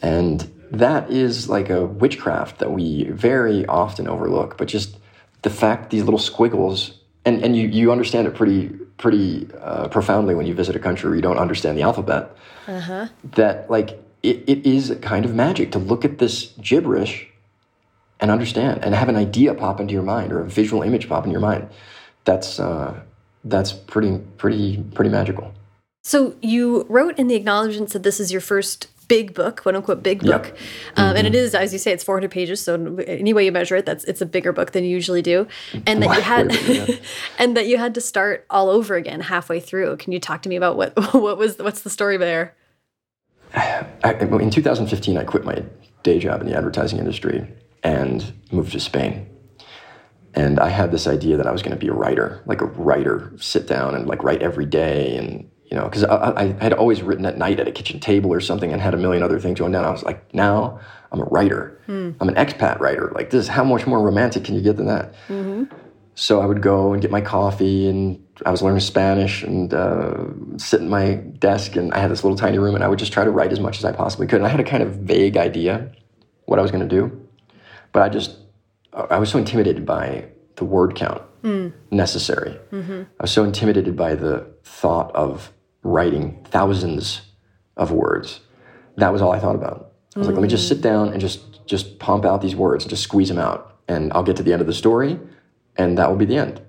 And that is like a witchcraft that we very often overlook. But just the fact these little squiggles, and, and you, you understand it pretty pretty uh, profoundly when you visit a country where you don't understand the alphabet. That like it, it is a kind of magic to look at this gibberish and understand and have an idea pop into your mind or a visual image pop into your mind. That's uh, that's pretty pretty pretty magical. So you wrote in the acknowledgments that this is your first big book, quote unquote big book, um, and it is, as you say, it's 400 pages. So any way you measure it, that's it's a bigger book than you usually do, and that you had, yeah. and that you had to start all over again halfway through. Can you talk to me about what what was what's the story there? I, in 2015, I quit my day job in the advertising industry and moved to Spain. And I had this idea that I was going to be a writer, like a writer, sit down and like write every day. And, you know, because I, I had always written at night at a kitchen table or something and had a million other things going down. I was like, now I'm a writer. Hmm. I'm an expat writer. Like, this, how much more romantic can you get than that? Mm-hmm. So I would go and get my coffee, and I was learning Spanish and uh, sit at my desk, and I had this little tiny room, and I would just try to write as much as I possibly could. And I had a kind of vague idea what I was going to do, but I just I was so intimidated by the word count hmm. necessary. Mm-hmm. I was so intimidated by the thought of writing thousands of words. That was all I thought about. I was like, let me just sit mm. down and just just pump out these words and just squeeze them out, and I'll get to the end of the story, and that will be the end.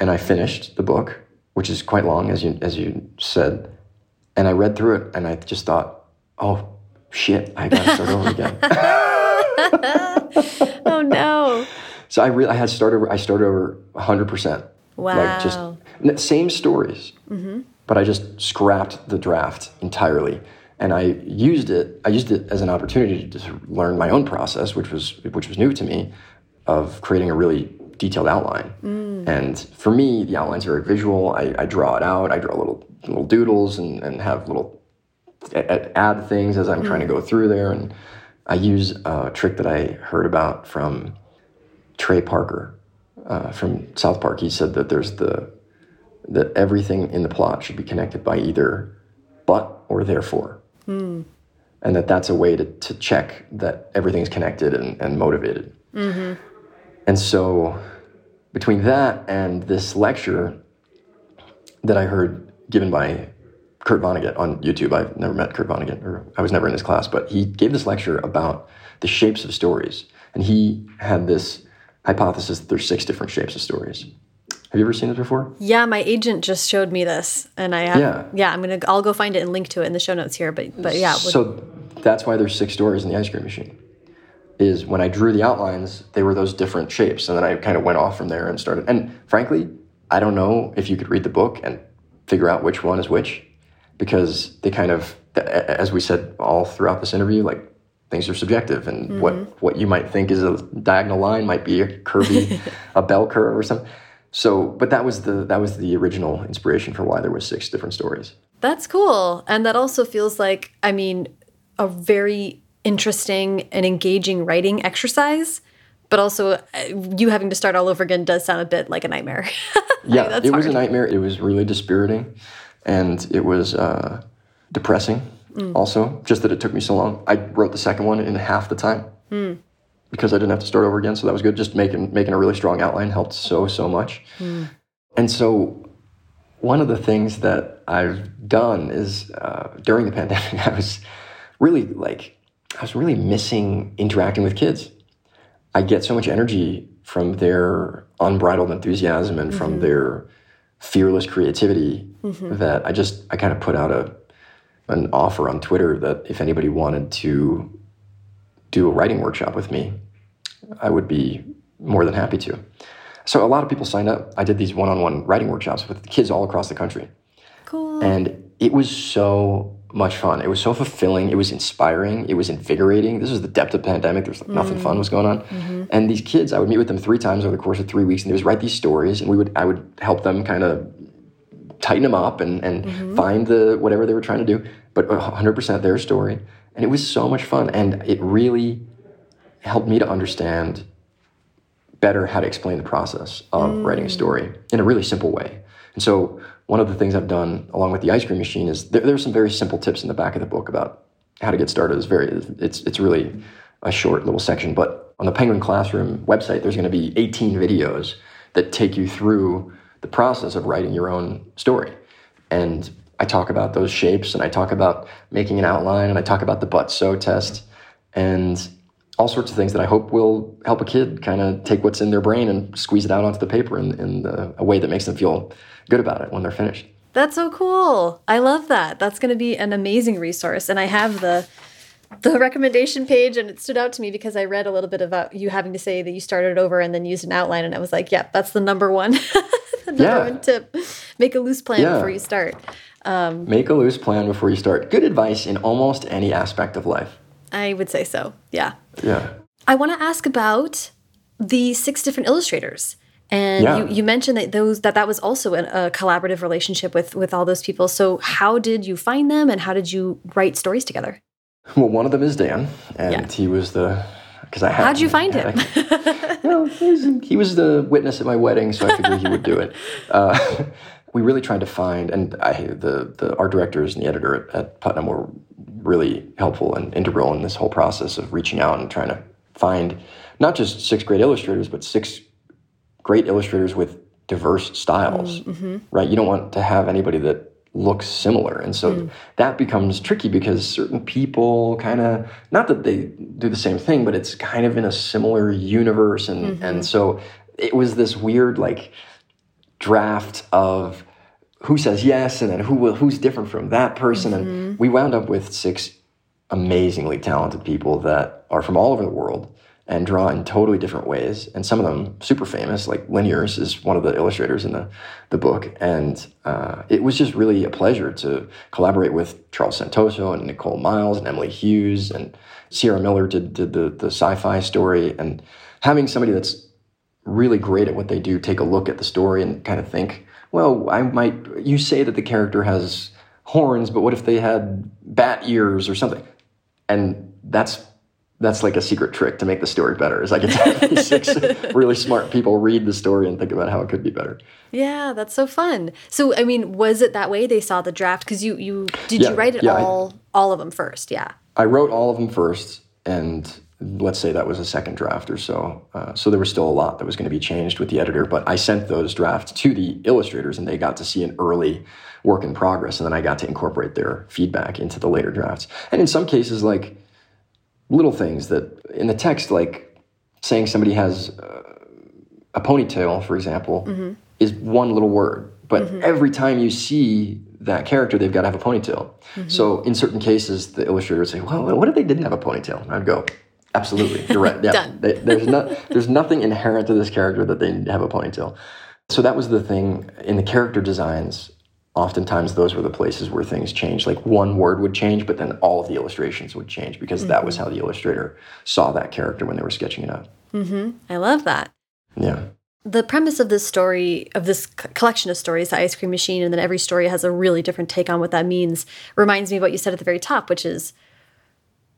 And I finished the book, which is quite long, as you as you said, and I read through it, and I just thought, oh shit, I gotta start over again. Oh no! So I really I had started I started over 100 percent. Wow. Like just same stories, mm-hmm. but I just scrapped the draft entirely, and I used it. I used it as an opportunity to just learn my own process, which was which was new to me, of creating a really detailed outline. Mm. And for me, the outline's very visual. I, I, draw it out. I draw little little doodles and, and have little add things as I'm mm. trying to go through there. And I use a trick that I heard about from Trey Parker uh, from South Park. He said that there's the that everything in the plot should be connected by either but or therefore. Mm. And that that's a way to, to check that everything's connected and, and motivated. Mm-hmm. And so, between that and this lecture that I heard given by Kurt Vonnegut on YouTube, I've never met Kurt Vonnegut, or I was never in his class, but he gave this lecture about the shapes of stories. And he had this hypothesis that there's six different shapes of stories. Have you ever seen this before? Yeah, my agent just showed me this, and I have. Yeah, yeah. I'm gonna. I'll go find it and link to it in the show notes here. But but yeah. So that's why there's six doors in the ice cream machine is when I drew the outlines, they were those different shapes. And then I kind of went off from there and started. And frankly, I don't know if you could read the book and figure out which one is which because they kind of, as we said all throughout this interview, like things are subjective and mm-hmm. what, what you might think is a diagonal line might be a curvy, a bell curve or something. So, but that was the, that was the original inspiration for why there was six different stories. That's cool. And that also feels like, I mean, a very interesting and engaging writing exercise but also uh, you having to start all over again does sound a bit like a nightmare. yeah, it was a nightmare. It was really dispiriting, and it was uh, depressing. Mm. Also, just that it took me so long. I wrote the second one in half the time mm. Because I didn't have to start over again. So that was good. Just making making a really strong outline helped so so much. Mm. And so, one of the things that I've done is uh, during the pandemic, I was really like I was really missing interacting with kids. I get so much energy from their unbridled enthusiasm and mm-hmm. from their fearless creativity mm-hmm. that I just I kind of put out a an offer on Twitter that if anybody wanted to do a writing workshop with me, I would be more than happy to. So a lot of people signed up. I did these one-on-one writing workshops with kids all across the country. Cool. And it was so much fun. It was so fulfilling. It was inspiring. It was invigorating. This was the depth of pandemic. There's like nothing mm. fun was going on. Mm-hmm. And these kids, I would meet with them three times over the course of three weeks, and they would write these stories, and we would I would help them kind of tighten them up and and mm-hmm. find the whatever they were trying to do, but 100% their story. And it was so much fun, and it really helped me to understand better how to explain the process of mm. writing a story in a really simple way. And so one of the things I've done along with the ice cream machine is there, there's some very simple tips in the back of the book about how to get started. It's very it's it's really a short little section, but on the Penguin Classroom website, there's going to be 18 videos that take you through the process of writing your own story. And I talk about those shapes and I talk about making an outline and I talk about the but so test and all sorts of things that I hope will help a kid kind of take what's in their brain and squeeze it out onto the paper in, in the, a way that makes them feel good about it when they're finished. That's so cool. I love that. That's going to be an amazing resource. And I have the the recommendation page and it stood out to me because I read a little bit about you having to say that you started over and then used an outline and I was like, yep, yeah, that's the number one the number yeah. one tip. Make a loose plan yeah. before you start. Um, Make a loose plan before you start. Good advice in almost any aspect of life. I would say so. Yeah. Yeah. I want to ask about the six different illustrators. And yeah. you, you mentioned that those that that was also an, a collaborative relationship with with all those people. So how did you find them, and how did you write stories together? Well, one of them is Dan, and yeah. he was the because I had. How'd you find him? I, well, he was, he was, the witness at my wedding, so I figured he would do it. Uh, we really tried to find, and I, the the art directors and the editor at, at Putnam were really helpful and integral in this whole process of reaching out and trying to find not just six great illustrators, but six great illustrators with diverse styles, mm, mm-hmm. right? You don't want to have anybody that looks similar. And so mm. that becomes tricky because certain people kind of, not that they do the same thing, but it's kind of in a similar universe. And, mm-hmm. and so it was this weird, like, draft of who says yes and then who will, who's different from that person. Mm-hmm. And we wound up with six amazingly talented people that are from all over the world and draw in totally different ways, and some of them super famous, like Liniers is one of the illustrators in the, the book. And uh, it was just really a pleasure to collaborate with Charles Santoso and Nicole Miles and Emily Hughes and Seaerra Miller did, did the, the sci-fi story. And having somebody that's really great at what they do take a look at the story and kind of think, well, I might, you say that the character has horns, but what if they had bat ears or something? And that's that's like a secret trick to make the story better is i get to have six really smart people read the story and think about how it could be better. Yeah that's so fun. So i mean was it that way they saw the draft? Because you you did yeah, you write it yeah, all I, all of them first? Yeah. I wrote all of them first and let's say that was a second draft or so uh, so there was still a lot that was going to be changed with the editor but i sent those drafts to the illustrators and they got to see an early work in progress and then i got to incorporate their feedback into the later drafts and in some cases like little things that in the text, like saying somebody has uh, a ponytail, for example, mm-hmm. is one little word. But mm-hmm. every time you see that character, they've got to have a ponytail. Mm-hmm. So in certain cases, the illustrator would say, "Well, what if they didn't have a ponytail?" And I'd go, "Absolutely, you're right. Yeah, they, there's not there's nothing inherent to this character that they have a ponytail." So that was the thing in the character designs oftentimes those were the places where things changed. Like one word would change, but then all of the illustrations would change because mm-hmm. that was mm-hmm. how the illustrator saw that character when they were sketching it out. Mm-hmm. I love that. Yeah. The premise of this story, of this collection of stories, the ice cream machine, and then every story has a really different take on what that means, reminds me of what you said at the very top, which is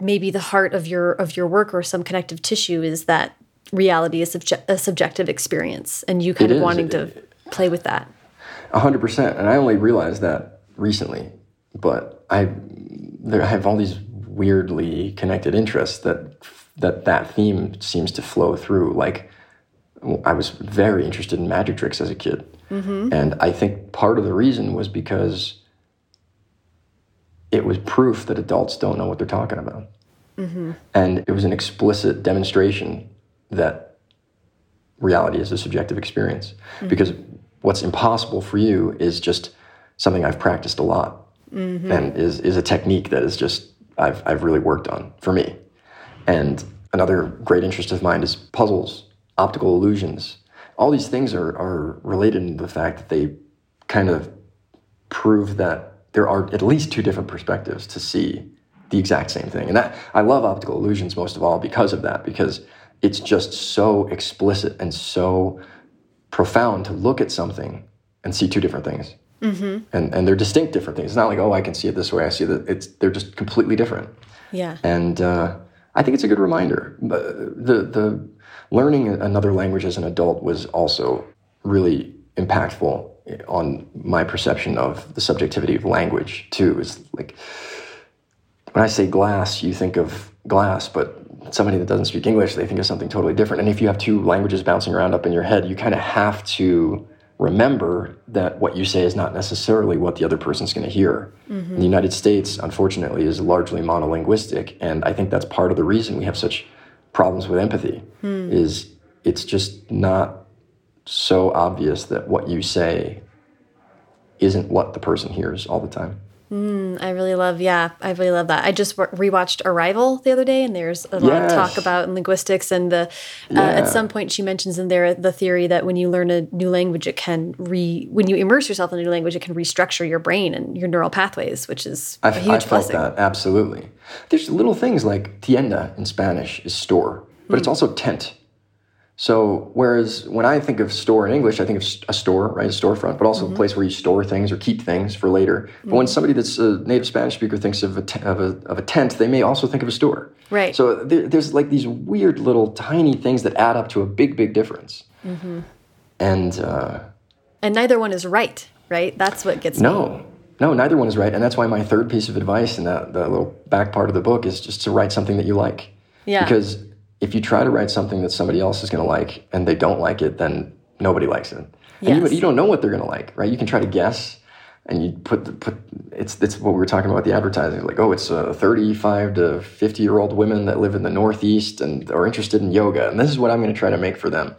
maybe the heart of your of your work or some connective tissue is that reality is subje- a subjective experience, and you kind it of is. wanting to play with that hundred percent. And I only realized that recently, but I there I have all these weirdly connected interests that that that theme seems to flow through. Like I was very interested in magic tricks as a kid, mm-hmm. and I think part of the reason was because it was proof that adults don't know what they're talking about, mm-hmm. and it was an explicit demonstration that reality is a subjective experience mm-hmm. because what's impossible for you is just something I've practiced a lot mm-hmm. and is, is a technique that is just I've, I've really worked on for me. And another great interest of mine is puzzles, optical illusions. All these things are, are related to the fact that they kind of prove that there are at least two different perspectives to see the exact same thing. And that I love optical illusions most of all because of that, because it's just so explicit and so profound to look at something and see two different things. Mm-hmm. And, and they're distinct different things. It's not like, oh, I can see it this way. I see that it's, they're just completely different. Yeah. And uh, I think it's a good reminder. The, the learning another language as an adult was also really impactful on my perception of the subjectivity of language too. Is like when I say glass, you think of glass, but somebody that doesn't speak English, they think of something totally different. And if you have two languages bouncing around up in your head, you kind of have to remember that what you say is not necessarily what the other person's going to hear. Mm-hmm. The United States, unfortunately, is largely monolinguistic, and I think that's part of the reason we have such problems with empathy. Mm. Is it's just not so obvious that what you say isn't what the person hears all the time. Mm, I really love, yeah, I really love that. I just rewatched Arrival the other day, and there's a lot yes. of talk about linguistics. And the yeah. uh, at some point, she mentions in there the theory that when you learn a new language, it can re when you immerse yourself in a new language, it can restructure your brain and your neural pathways, which is I've, a huge I blessing. Felt that absolutely. There's little things like tienda in Spanish is store, but mm. it's also tent. So whereas when I think of store in English, I think of a store, right, a storefront, but also mm-hmm. a place where you store things or keep things for later. Mm-hmm. But when mm-hmm. somebody that's a native Spanish speaker thinks of a, t- of a, of a tent, they may also think of a store. Right. So there, there's like these weird little tiny things that add up to a big, big difference. Mm-hmm. And uh, and neither one is right, right? That's what gets no. Me. No, neither one is right, and that's why my third piece of advice in that the little back part of the book is just to write something that you like. Yeah. Because if you try to write something that somebody else is going to like and they don't like it, then nobody likes it. Yes. And you, you don't know what they're going to like, right? You can try to guess and you put the, put it's it's what we were talking about the advertising like oh it's uh, 35 to 50 year old women that live in the northeast and are interested in yoga and this is what i'm going to try to make for them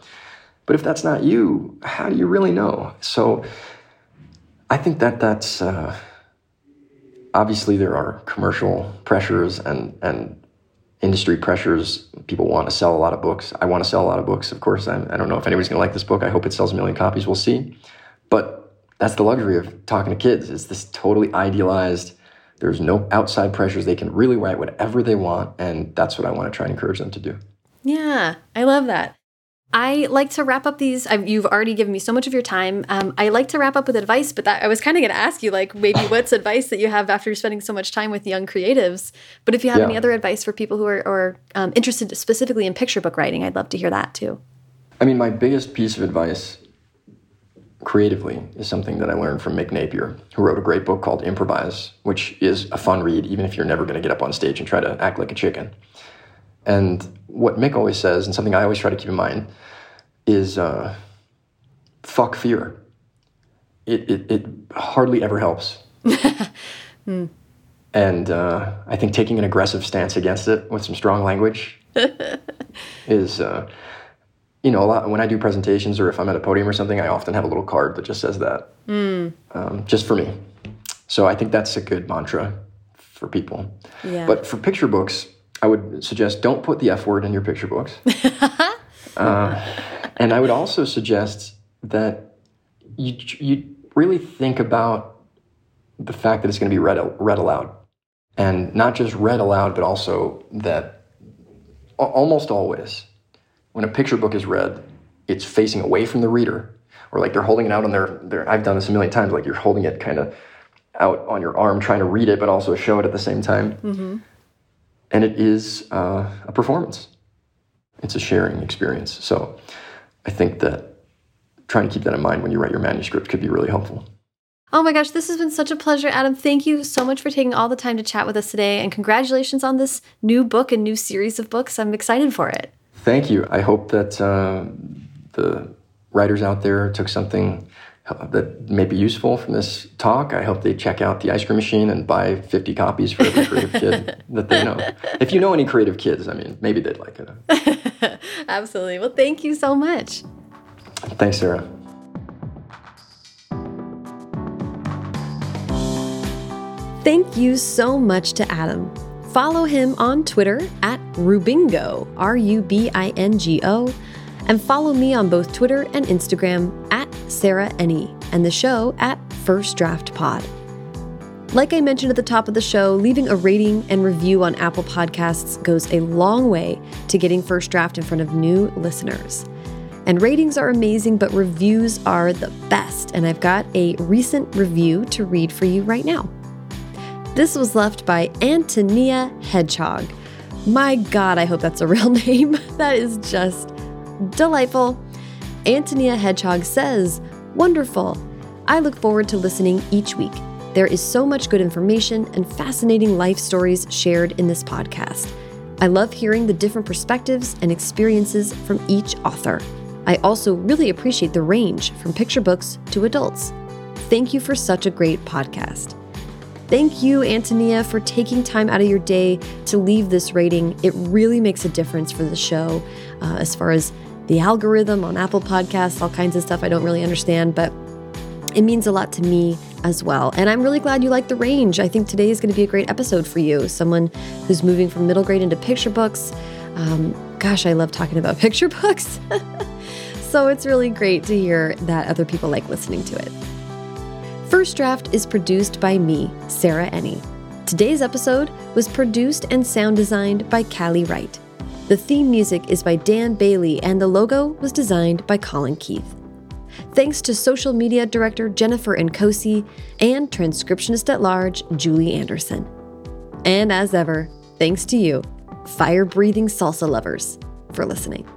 but if that's not you how do you really know so i think that that's uh, obviously there are commercial pressures and and industry pressures. People want to sell a lot of books. I want to sell a lot of books, of course. I, I don't know if anybody's going to like this book. I hope it sells a million copies. We'll see. But that's the luxury of talking to kids. It's this totally idealized. There's no outside pressures. They can really write whatever they want, and that's what I want to try and encourage them to do. Yeah, I love that. I like to wrap up these. I've, you've already given me so much of your time. Um, I like to wrap up with advice, but that, I was kind of going to ask you, like, maybe what's advice that you have after spending so much time with young creatives? But if you have yeah. any other advice for people who are, are um, interested specifically in picture book writing, I'd love to hear that too. I mean, my biggest piece of advice creatively is something that I learned from Mick Napier, who wrote a great book called Improvise, which is a fun read, even if you're never going to get up on stage and try to act like a chicken. And what Mick always says, and something I always try to keep in mind, is uh, fuck fear. It, it, it hardly ever helps. hmm. And uh, I think taking an aggressive stance against it with some strong language is, uh, you know, a lot. When I do presentations or if I'm at a podium or something, I often have a little card that just says that, mm. um, just for me. So I think that's a good mantra for people. Yeah. But for picture books, I would suggest don't put the F word in your picture books. uh, and I would also suggest that you, you really think about the fact that it's going to be read, read aloud. And not just read aloud, but also that almost always, when a picture book is read, it's facing away from the reader, or like they're holding it out on their, their I've done this a million times, like you're holding it kind of out on your arm trying to read it, but also show it at the same time. Mm-hmm and it is uh, a performance. It's a sharing experience. So I think that trying to keep that in mind when you write your manuscript could be really helpful. Oh my gosh, this has been such a pleasure, Adam. Thank you so much for taking all the time to chat with us today, and congratulations on this new book and new series of books. I'm excited for it. Thank you. I hope that uh, the writers out there took something that may be useful from this talk. I hope they check out the ice cream machine and buy 50 copies for every creative kid that they know. If you know any creative kids, I mean, maybe they'd like it. Absolutely. Well, thank you so much. Thanks, Sarah. Thank you so much to Adam. Follow him on Twitter at Rubingo, R U B I N G O and follow me on both Twitter and Instagram at Sarah Enni and the show at First Draft Pod. Like I mentioned at the top of the show, leaving a rating and review on Apple Podcasts goes a long way to getting First Draft in front of new listeners. And ratings are amazing, but reviews are the best. And I've got a recent review to read for you right now. This was left by Antonia Hedgehog. My God, I hope that's a real name. that is just delightful. Antonia Hedgehog says, Wonderful. I look forward to listening each week. There is so much good information and fascinating life stories shared in this podcast. I love hearing the different perspectives and experiences from each author. I also really appreciate the range from picture books to adults. Thank you for such a great podcast. Thank you, Antonia, for taking time out of your day to leave this rating. It really makes a difference for the show uh, as far as the algorithm on Apple Podcasts, all kinds of stuff I don't really understand, but it means a lot to me as well. And I'm really glad you like the range. I think today is going to be a great episode for you. Someone who's moving from middle grade into picture books. Um, gosh, I love talking about picture books. so it's really great to hear that other people like listening to it. First Draft is produced by me, Sarah Enni. Today's episode was produced and sound designed by Callie Wright. The theme music is by Dan Bailey, and the logo was designed by Colin Keith. Thanks to social media director Jennifer Nkosi and transcriptionist at large Julie Anderson. And as ever, thanks to you, fire breathing salsa lovers, for listening.